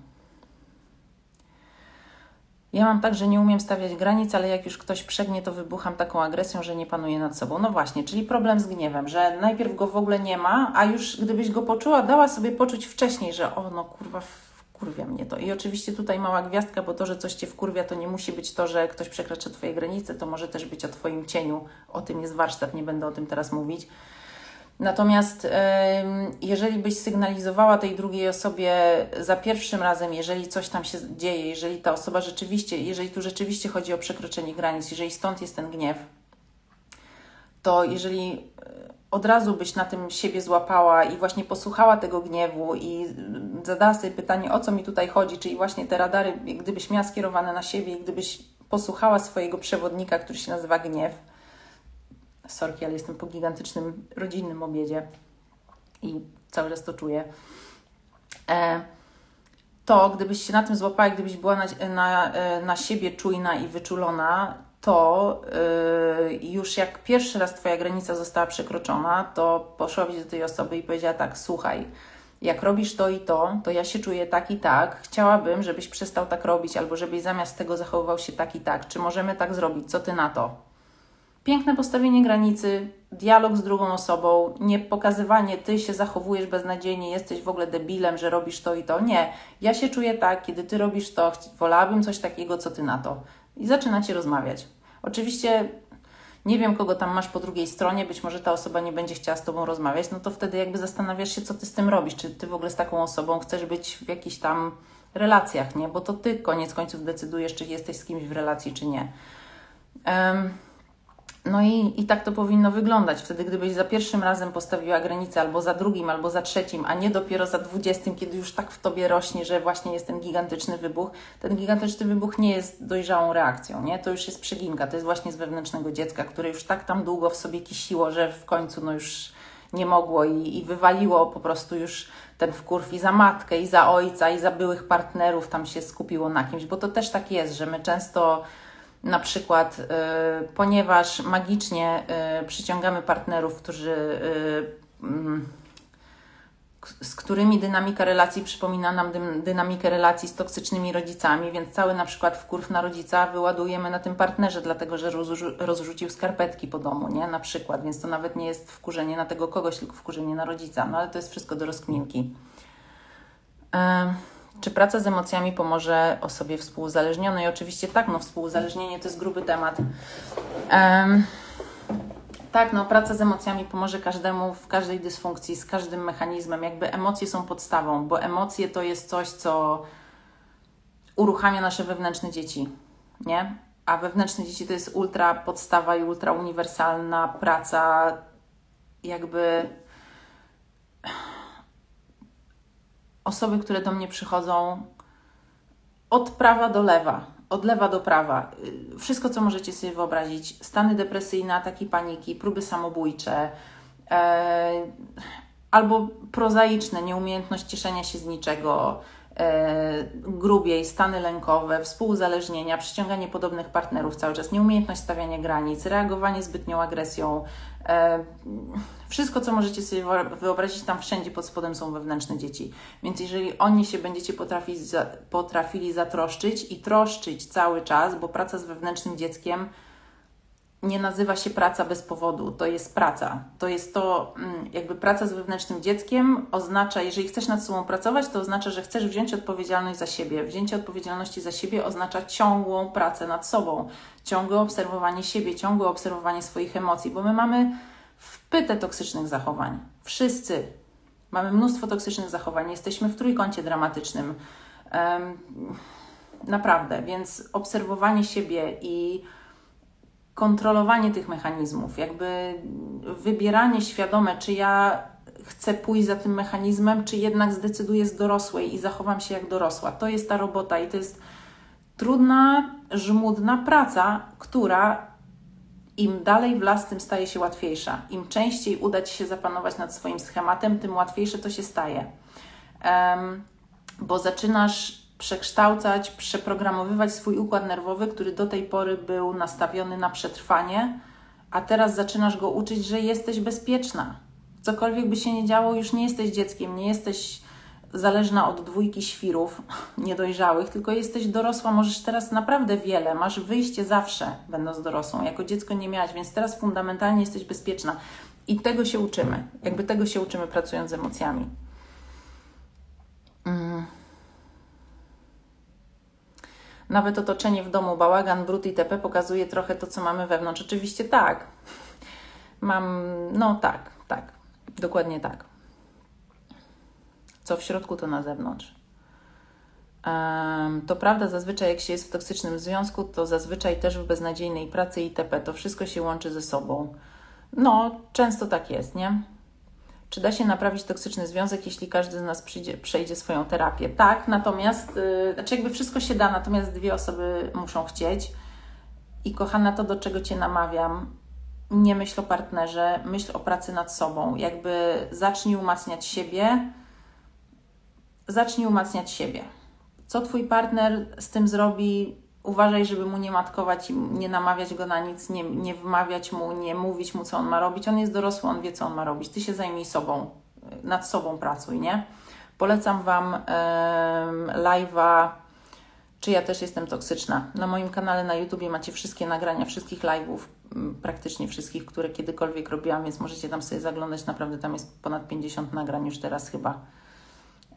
Ja mam tak, że nie umiem stawiać granic, ale jak już ktoś przegnie, to wybucham taką agresją, że nie panuję nad sobą. No właśnie, czyli problem z gniewem, że najpierw go w ogóle nie ma, a już gdybyś go poczuła, dała sobie poczuć wcześniej, że o no kurwa, wkurwia mnie to. I oczywiście tutaj mała gwiazdka, bo to, że coś Cię wkurwia, to nie musi być to, że ktoś przekracza Twoje granice, to może też być o Twoim cieniu. O tym jest warsztat, nie będę o tym teraz mówić Natomiast jeżeli byś sygnalizowała tej drugiej osobie za pierwszym razem, jeżeli coś tam się dzieje, jeżeli ta osoba rzeczywiście, jeżeli tu rzeczywiście chodzi o przekroczenie granic, jeżeli stąd jest ten gniew, to jeżeli e, od razu byś na tym siebie złapała i właśnie posłuchała tego gniewu i zadała sobie pytanie, o co mi tutaj chodzi, czyli właśnie te radary, gdybyś miała skierowane na siebie i gdybyś posłuchała swojego przewodnika, który się nazywa gniew, sorki, ale jestem po gigantycznym rodzinnym obiedzie i cały czas to czuję. E, to gdybyś się na tym złapała, gdybyś była na, na, e, na siebie czujna i wyczulona, to yy, już jak pierwszy raz Twoja granica została przekroczona, to poszłabyś do tej osoby i powiedziała tak, słuchaj, jak robisz to i to, to ja się czuję tak i tak, chciałabym, żebyś przestał tak robić, albo żebyś zamiast tego zachowywał się tak i tak, czy możemy tak zrobić, co Ty na to? Piękne postawienie granicy, dialog z drugą osobą, nie pokazywanie, ty się zachowujesz beznadziejnie, jesteś w ogóle debilem, że robisz to i to. Nie, ja się czuję tak, kiedy ty robisz to, wolałabym coś takiego, co ty na to. I zaczynacie rozmawiać. Oczywiście nie wiem, kogo tam masz po drugiej stronie, być może ta osoba nie będzie chciała z tobą rozmawiać, no to wtedy jakby zastanawiasz się, co ty z tym robisz. Czy ty w ogóle z taką osobą chcesz być w jakichś tam relacjach, nie? Bo to ty koniec końców decydujesz, czy jesteś z kimś w relacji, czy nie. Um, no i, i tak to powinno wyglądać. Wtedy, gdybyś za pierwszym razem postawiła granicę, albo za drugim, albo za trzecim, a nie dopiero za dwudziestym, kiedy już tak w tobie rośnie, że właśnie jest ten gigantyczny wybuch, ten gigantyczny wybuch nie jest dojrzałą reakcją, nie? To już jest przeginka, to jest właśnie z wewnętrznego dziecka, które już tak tam długo w sobie kisiło, że w końcu no już nie mogło i, i wywaliło po prostu już ten wkurw i za matkę, i za ojca, i za byłych partnerów tam się skupiło na kimś, bo to też tak jest, że my często na przykład, y, ponieważ magicznie y, przyciągamy partnerów, którzy, y, mm, z którymi dynamika relacji przypomina nam dynamikę relacji z toksycznymi rodzicami, więc cały na przykład wkurw na rodzica wyładujemy na tym partnerze, dlatego że rozrzucił skarpetki po domu, nie? Na przykład, więc to nawet nie jest wkurzenie na tego kogoś, tylko wkurzenie na rodzica, no ale to jest wszystko do rozkminki. Czy praca z emocjami pomoże osobie współuzależnionej? Oczywiście tak, no współuzależnienie to jest gruby temat. Um, tak, no praca z emocjami pomoże każdemu w każdej dysfunkcji, z każdym mechanizmem. Jakby emocje są podstawą, bo emocje to jest coś, co uruchamia nasze wewnętrzne dzieci, nie? A wewnętrzne dzieci to jest ultra podstawa i ultra uniwersalna praca, jakby osoby, które do mnie przychodzą od prawa do lewa, od lewa do prawa. Y, wszystko, co możecie sobie wyobrazić: stany depresyjne, ataki paniki, próby samobójcze, e, albo prozaiczne, nieumiejętność cieszenia się z niczego, grubiej, stany lękowe, współuzależnienia, przyciąganie podobnych partnerów cały czas, nieumiejętność stawiania granic, reagowanie zbytnią agresją. E, wszystko, co możecie sobie wyobrazić, tam wszędzie pod spodem są wewnętrzne dzieci. Więc jeżeli oni się będziecie potrafili zatroszczyć i troszczyć cały czas, bo praca z wewnętrznym dzieckiem nie nazywa się praca bez powodu, to jest praca. To jest to, mm, jakby praca z wewnętrznym dzieckiem oznacza, jeżeli chcesz nad sobą pracować, to oznacza, że chcesz wziąć odpowiedzialność za siebie. Wzięcie odpowiedzialności za siebie oznacza ciągłą pracę nad sobą, ciągłe obserwowanie siebie, ciągłe obserwowanie swoich emocji, bo my mamy wpytę toksycznych zachowań. Wszyscy. Mamy mnóstwo toksycznych zachowań, jesteśmy w trójkącie dramatycznym. Um, naprawdę, więc obserwowanie siebie i kontrolowanie tych mechanizmów, jakby wybieranie świadome, czy ja chcę pójść za tym mechanizmem, czy jednak zdecyduję z dorosłej i zachowam się jak dorosła. To jest ta robota i to jest trudna, żmudna praca, która im dalej w las, tym staje się łatwiejsza. Im częściej uda Ci się zapanować nad swoim schematem, tym łatwiejsze to się staje. Um, bo zaczynasz przekształcać, przeprogramowywać swój układ nerwowy, który do tej pory był nastawiony na przetrwanie, a teraz zaczynasz go uczyć, że jesteś bezpieczna. Cokolwiek by się nie działo, już nie jesteś dzieckiem, nie jesteś zależna od dwójki świrów niedojrzałych, tylko jesteś dorosła, możesz teraz naprawdę wiele, masz wyjście zawsze, będąc dorosłą. Jako dziecko nie miałaś, więc teraz fundamentalnie jesteś bezpieczna. I tego się uczymy. Jakby tego się uczymy pracując z emocjami. Nawet otoczenie w domu, bałagan, brud itp. pokazuje trochę to, co mamy wewnątrz. Oczywiście tak. Mam, no tak, tak. Dokładnie tak. Co w środku, to na zewnątrz. To prawda, zazwyczaj jak się jest w toksycznym związku, to zazwyczaj też w beznadziejnej pracy itp. To wszystko się łączy ze sobą. No, często tak jest, nie? Czy da się naprawić toksyczny związek, jeśli każdy z nas przyjdzie, przejdzie swoją terapię? Tak, natomiast, yy, znaczy jakby wszystko się da, natomiast dwie osoby muszą chcieć. I kochana, to do czego Cię namawiam, nie myśl o partnerze, myśl o pracy nad sobą. Jakby zacznij umacniać siebie, zacznij umacniać siebie. Co Twój partner z tym zrobi, uważaj, żeby mu nie matkować i nie namawiać go na nic, nie, nie wmawiać mu, nie mówić mu, co on ma robić. On jest dorosły, on wie, co on ma robić. Ty się zajmij sobą, nad sobą pracuj, nie? Polecam Wam um, live'a, czy ja też jestem toksyczna. Na moim kanale na YouTubie macie wszystkie nagrania, wszystkich live'ów, praktycznie wszystkich, które kiedykolwiek robiłam, więc możecie tam sobie zaglądać. Naprawdę tam jest ponad 50 nagrań już teraz chyba.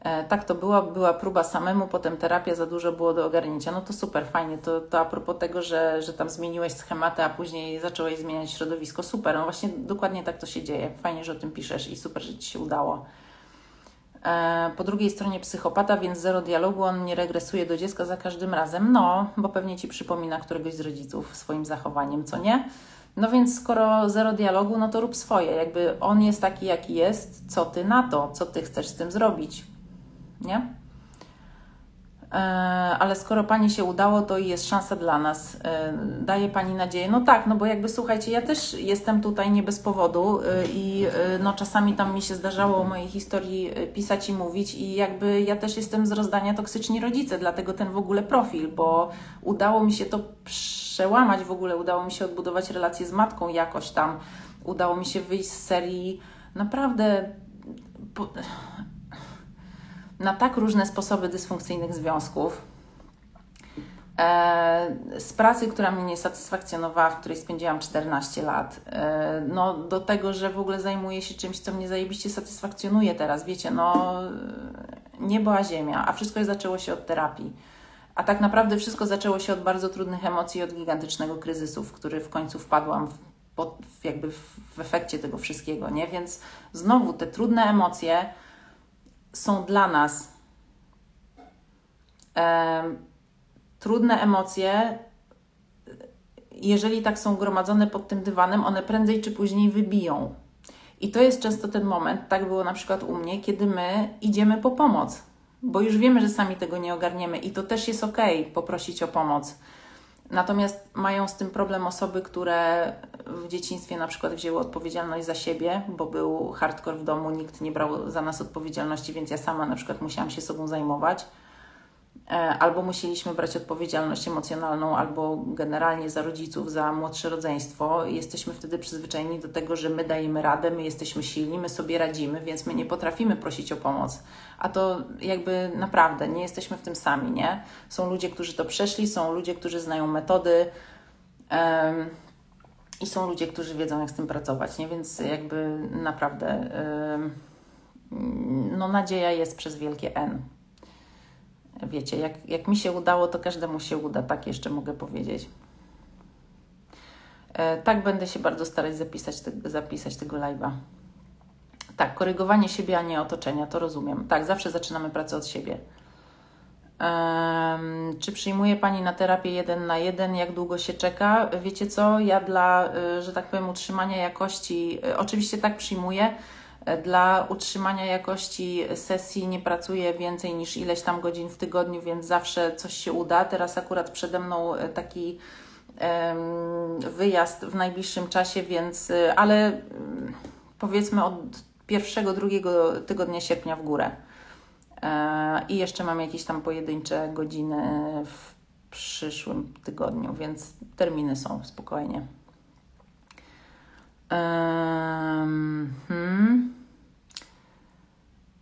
E, tak to była, była próba samemu, potem terapia, za dużo było do ogarnięcia. No to super, fajnie. To, to a propos tego, że, że tam zmieniłeś schematy, a później zacząłeś zmieniać środowisko. Super, no właśnie dokładnie tak to się dzieje. Fajnie, że o tym piszesz i super, że Ci się udało. E, po drugiej stronie psychopata, więc zero dialogu, on nie regresuje do dziecka za każdym razem. No, bo pewnie Ci przypomina któregoś z rodziców swoim zachowaniem, co nie? No więc skoro zero dialogu, no to rób swoje. Jakby on jest taki, jaki jest, co Ty na to? Co Ty chcesz z tym zrobić? Nie? E, ale skoro Pani się udało, to jest szansa dla nas. E, daje Pani nadzieję. No tak, no bo jakby słuchajcie, ja też jestem tutaj nie bez powodu e, i no czasami tam mi się zdarzało o mojej historii pisać i mówić i jakby ja też jestem z rozdania toksyczni rodzice, dlatego ten w ogóle profil, bo udało mi się to przełamać w ogóle, udało mi się odbudować relacje z matką jakoś tam, udało mi się wyjść z serii naprawdę na tak różne sposoby dysfunkcyjnych związków. E, z pracy, która mnie nie satysfakcjonowała, w której spędziłam 14 lat, e, no do tego, że w ogóle zajmuję się czymś, co mnie zajebiście satysfakcjonuje teraz, wiecie, no niebo a ziemia, a wszystko zaczęło się od terapii. A tak naprawdę wszystko zaczęło się od bardzo trudnych emocji, od gigantycznego kryzysu, w który w końcu wpadłam w, pod, jakby w efekcie tego wszystkiego, nie? Więc znowu te trudne emocje, są dla nas trudne emocje, jeżeli tak są gromadzone pod tym dywanem, one prędzej czy później wybiją. I to jest często ten moment, tak było na przykład u mnie, kiedy my idziemy po pomoc, bo już wiemy, że sami tego nie ogarniemy i to też jest ok, poprosić o pomoc. Natomiast mają z tym problem osoby, które w dzieciństwie na przykład wzięły odpowiedzialność za siebie, bo był hardcore w domu, nikt nie brał za nas odpowiedzialności, więc ja sama na przykład musiałam się sobą zajmować. E, albo musieliśmy brać odpowiedzialność emocjonalną, albo generalnie za rodziców, za młodsze rodzeństwo. Jesteśmy wtedy przyzwyczajeni do tego, że my dajemy radę, my jesteśmy silni, my sobie radzimy, więc my nie potrafimy prosić o pomoc. A to jakby naprawdę nie jesteśmy w tym sami, nie? Są ludzie, którzy to przeszli, są ludzie, którzy znają metody. Um, i są ludzie, którzy wiedzą, jak z tym pracować, nie? Więc jakby naprawdę no nadzieja jest przez wielkie N. Wiecie, jak, jak mi się udało, to każdemu się uda, tak jeszcze mogę powiedzieć. E, tak będę się bardzo starać zapisać, te, zapisać tego live'a. Tak, korygowanie siebie, a nie otoczenia, to rozumiem. Tak, zawsze zaczynamy pracę od siebie. Czy przyjmuje Pani na terapię jeden na jeden? Jak długo się czeka? Wiecie co? Ja dla, y, że tak powiem, utrzymania jakości, y, oczywiście tak przyjmuję. Y, dla utrzymania jakości sesji nie pracuję więcej niż ileś tam godzin w tygodniu, więc zawsze coś się uda. Teraz akurat przede mną taki um, wyjazd w najbliższym czasie, więc ale um, powiedzmy od pierwszego, drugiego tygodnia sierpnia w górę. I jeszcze mam jakieś tam pojedyncze godziny w przyszłym tygodniu, więc terminy są spokojnie. Hmm.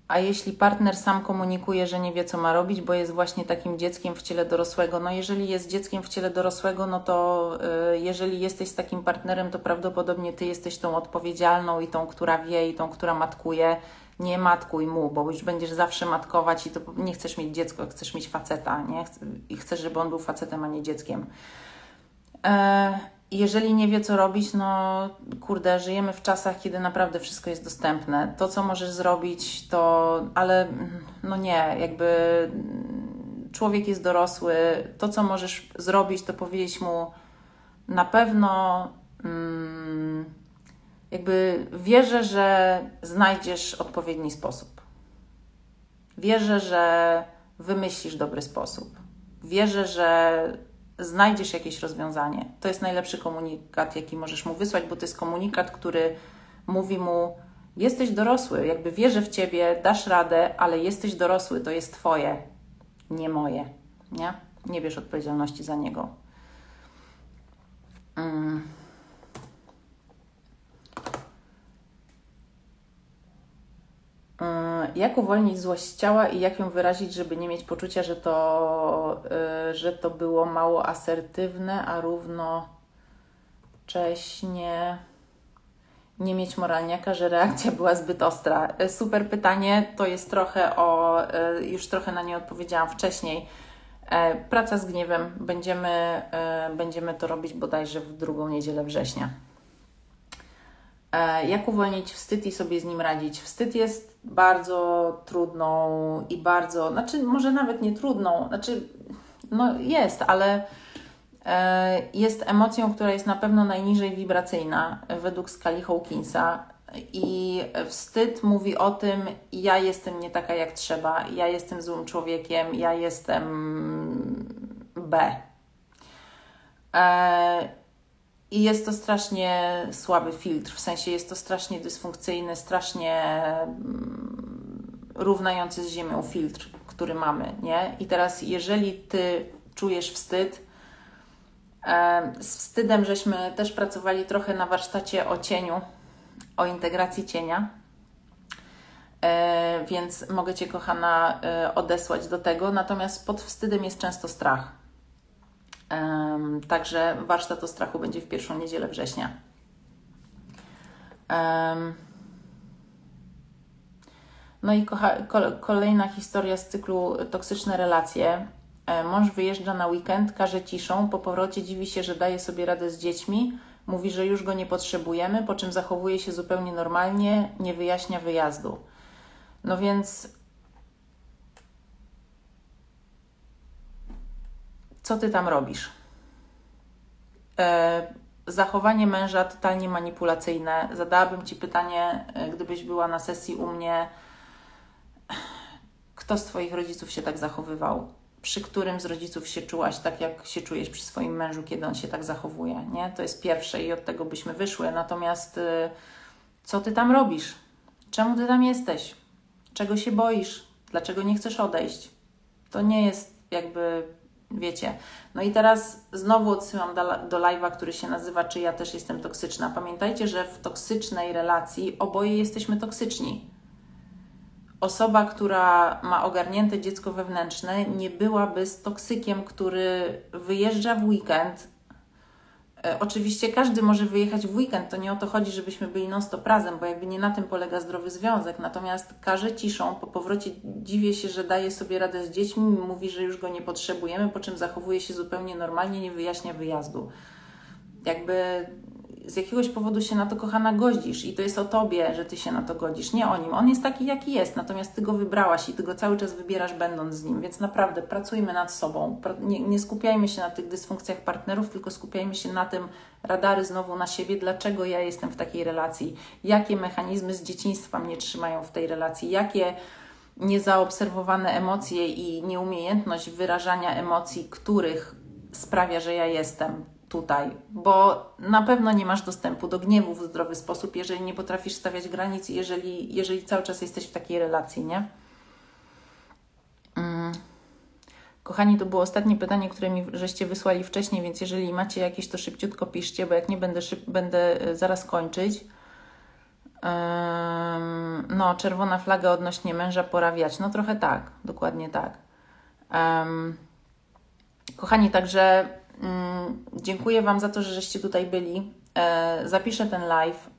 A jeśli partner sam komunikuje, że nie wie, co ma robić, bo jest właśnie takim dzieckiem w ciele dorosłego, no jeżeli jest dzieckiem w ciele dorosłego, no to y, jeżeli jesteś z takim partnerem, to prawdopodobnie ty jesteś tą odpowiedzialną i tą, która wie, i tą, która matkuje nie matkuj mu, bo już będziesz zawsze matkować i to nie chcesz mieć dziecko, chcesz mieć faceta, nie? I chcesz, żeby on był facetem, a nie dzieckiem. E, jeżeli nie wie, co robić, no kurde, żyjemy w czasach, kiedy naprawdę wszystko jest dostępne. To, co możesz zrobić, to, ale no nie, jakby człowiek jest dorosły. To, co możesz zrobić, to powiedzieć mu na pewno. Mm, jakby wierzę, że znajdziesz odpowiedni sposób. Wierzę, że wymyślisz dobry sposób. Wierzę, że znajdziesz jakieś rozwiązanie. To jest najlepszy komunikat, jaki możesz mu wysłać, bo to jest komunikat, który mówi mu: Jesteś dorosły, jakby wierzę w ciebie, dasz radę, ale jesteś dorosły, to jest twoje, nie moje. Nie? Nie bierz odpowiedzialności za niego. Mm. Jak uwolnić złość ciała i jak ją wyrazić, żeby nie mieć poczucia, że to, e, że to było mało asertywne, a równocześnie nie mieć moralniaka, że reakcja była zbyt ostra? E, super pytanie, to jest trochę o, już trochę na nie odpowiedziałam wcześniej. Praca z gniewem, będziemy, będziemy to robić bodajże w drugą niedzielę września. Jak uwolnić wstyd i sobie z nim radzić? Wstyd jest bardzo trudną i bardzo, znaczy może nawet nie trudną, znaczy no jest, ale e, jest emocją, która jest na pewno najniżej wibracyjna według skali Hawkinsa. I wstyd mówi o tym, ja jestem nie taka jak trzeba, ja jestem złym człowiekiem, ja jestem B. I jest to strasznie słaby filtr, w sensie jest to strasznie dysfunkcyjny, strasznie mm, równający z ziemią filtr, który mamy, nie? I teraz, jeżeli ty czujesz wstyd, z wstydem żeśmy też pracowali trochę na warsztacie o cieniu, o integracji cienia, e, więc mogę Cię, kochana, e, odesłać do tego. Natomiast pod wstydem jest często strach. Także warsztat o strachu będzie w pierwszą niedzielę września. No i kolejna historia z cyklu Toksyczne relacje. E, mąż wyjeżdża na weekend, każe ciszą, po powrocie dziwi się, że daje sobie radę z dziećmi, mówi, że już go nie potrzebujemy, po czym zachowuje się zupełnie normalnie, nie wyjaśnia wyjazdu. No więc co ty tam robisz? E, zachowanie męża totalnie manipulacyjne. Zadałabym ci pytanie, e, gdybyś była na sesji u mnie, kto z Twoich rodziców się tak zachowywał? Przy którym z rodziców się czułaś tak, jak się czujesz przy swoim mężu, kiedy on się tak zachowuje? Nie? To jest pierwsze i od tego byśmy wyszły. Natomiast e, co ty tam robisz? Czemu ty tam jesteś? Czego się boisz? Dlaczego nie chcesz odejść? To nie jest jakby Wiecie. No i teraz znowu odsyłam do, do live'a, który się nazywa Czy ja też jestem toksyczna. Pamiętajcie, że w toksycznej relacji oboje jesteśmy toksyczni. Osoba, która ma ogarnięte dziecko wewnętrzne, nie byłaby z toksykiem, który wyjeżdża w weekend, oczywiście każdy może wyjechać w weekend, to nie o to chodzi, żebyśmy byli non-stop razem, bo jakby nie na tym polega zdrowy związek. Natomiast każe ciszą, po powrocie dziwię się, że daje sobie radę z dziećmi, mówi, że już go nie potrzebujemy, po czym zachowuje się zupełnie normalnie, nie wyjaśnia wyjazdu. Jakby z jakiegoś powodu się na to, kochana, godzisz i to jest o tobie, że ty się na to godzisz, nie o nim. On jest taki, jaki jest, natomiast ty go wybrałaś i ty go cały czas wybierasz, będąc z nim, więc naprawdę pracujmy nad sobą. Nie, nie skupiajmy się na tych dysfunkcjach partnerów, tylko skupiajmy się na tym, radary znowu na siebie, dlaczego ja jestem w takiej relacji, jakie mechanizmy z dzieciństwa mnie trzymają w tej relacji, jakie niezaobserwowane emocje i nieumiejętność wyrażania emocji, których sprawia, że ja jestem tutaj, bo na pewno nie masz dostępu do gniewu w zdrowy sposób, jeżeli nie potrafisz stawiać granic, jeżeli, jeżeli cały czas jesteś w takiej relacji, nie? Mm. Kochani, to było ostatnie pytanie, które mi żeście wysłali wcześniej, więc jeżeli macie jakieś, to szybciutko piszcie, bo jak nie będę, szyb, będę e, zaraz kończyć. Um, no, czerwona flaga odnośnie męża porawiać. No trochę tak, dokładnie tak. Um, kochani, także dziękuję Wam za to, że żeście tutaj byli. E, zapiszę ten live.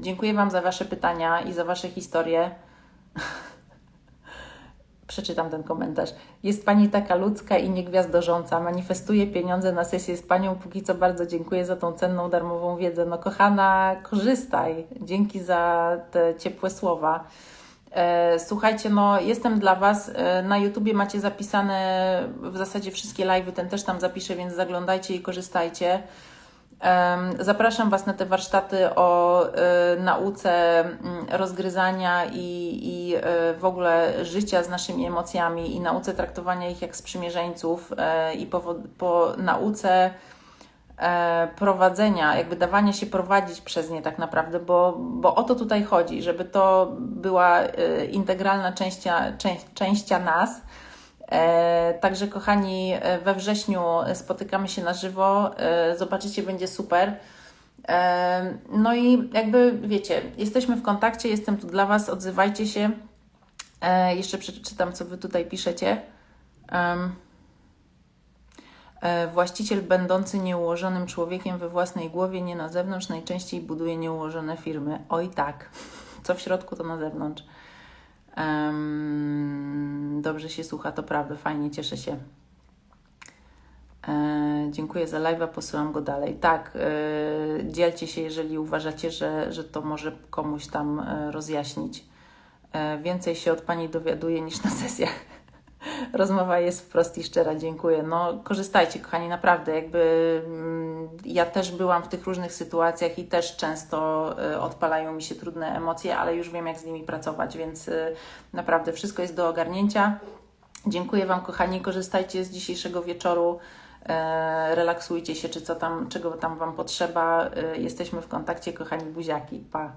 dziękuję Wam za Wasze pytania i za Wasze historie. Przeczytam ten komentarz. Jest Pani taka ludzka i niegwiazdorząca. Manifestuje pieniądze na sesję z Panią. Póki co bardzo dziękuję za tą cenną, darmową wiedzę. No kochana, korzystaj. Dzięki za te ciepłe słowa. E, słuchajcie, no jestem dla Was. E, na YouTubie macie zapisane w zasadzie wszystkie live'y, ten też tam zapiszę, więc zaglądajcie i korzystajcie. Zapraszam Was na te warsztaty o y, nauce mm, rozgryzania i, i w ogóle życia z naszymi emocjami i nauce traktowania ich jak sprzymierzeńców i po, po nauce e, prowadzenia, jakby dawania się prowadzić przez nie tak naprawdę, bo, bo o to tutaj chodzi, żeby to była integralna częścia, część, częścia nas, E, także, kochani, e, we wrześniu spotykamy się na żywo. E, zobaczycie, będzie super. No i jakby wiecie, jesteśmy w kontakcie, jestem tu dla Was, odzywajcie się. Jeszcze przeczytam, co Wy tutaj piszecie. Właściciel będący nieułożonym człowiekiem we własnej głowie, nie na zewnątrz, najczęściej buduje nieułożone firmy. Oj tak, co w środku, to na zewnątrz. Um, dobrze się słucha, to prawda, fajnie, cieszę się. E, dziękuję za live'a, posyłam go dalej. Tak, e, dzielcie się, jeżeli uważacie, że, że to może komuś tam e, rozjaśnić. E, więcej się od Pani dowiaduje niż na sesjach. Rozmowa jest wprost i szczera, dziękuję. No, korzystajcie, kochani, naprawdę. Jakby mm, ja też byłam w tych różnych sytuacjach i też często y, odpalają mi się trudne emocje, ale już wiem, jak z nimi pracować, więc y, naprawdę wszystko jest do ogarnięcia. Dziękuję Wam, kochani, korzystajcie z dzisiejszego wieczoru. E, relaksujcie się, czy co tam, czego tam Wam potrzeba. Jesteśmy w kontakcie, kochani buziaki. Pa!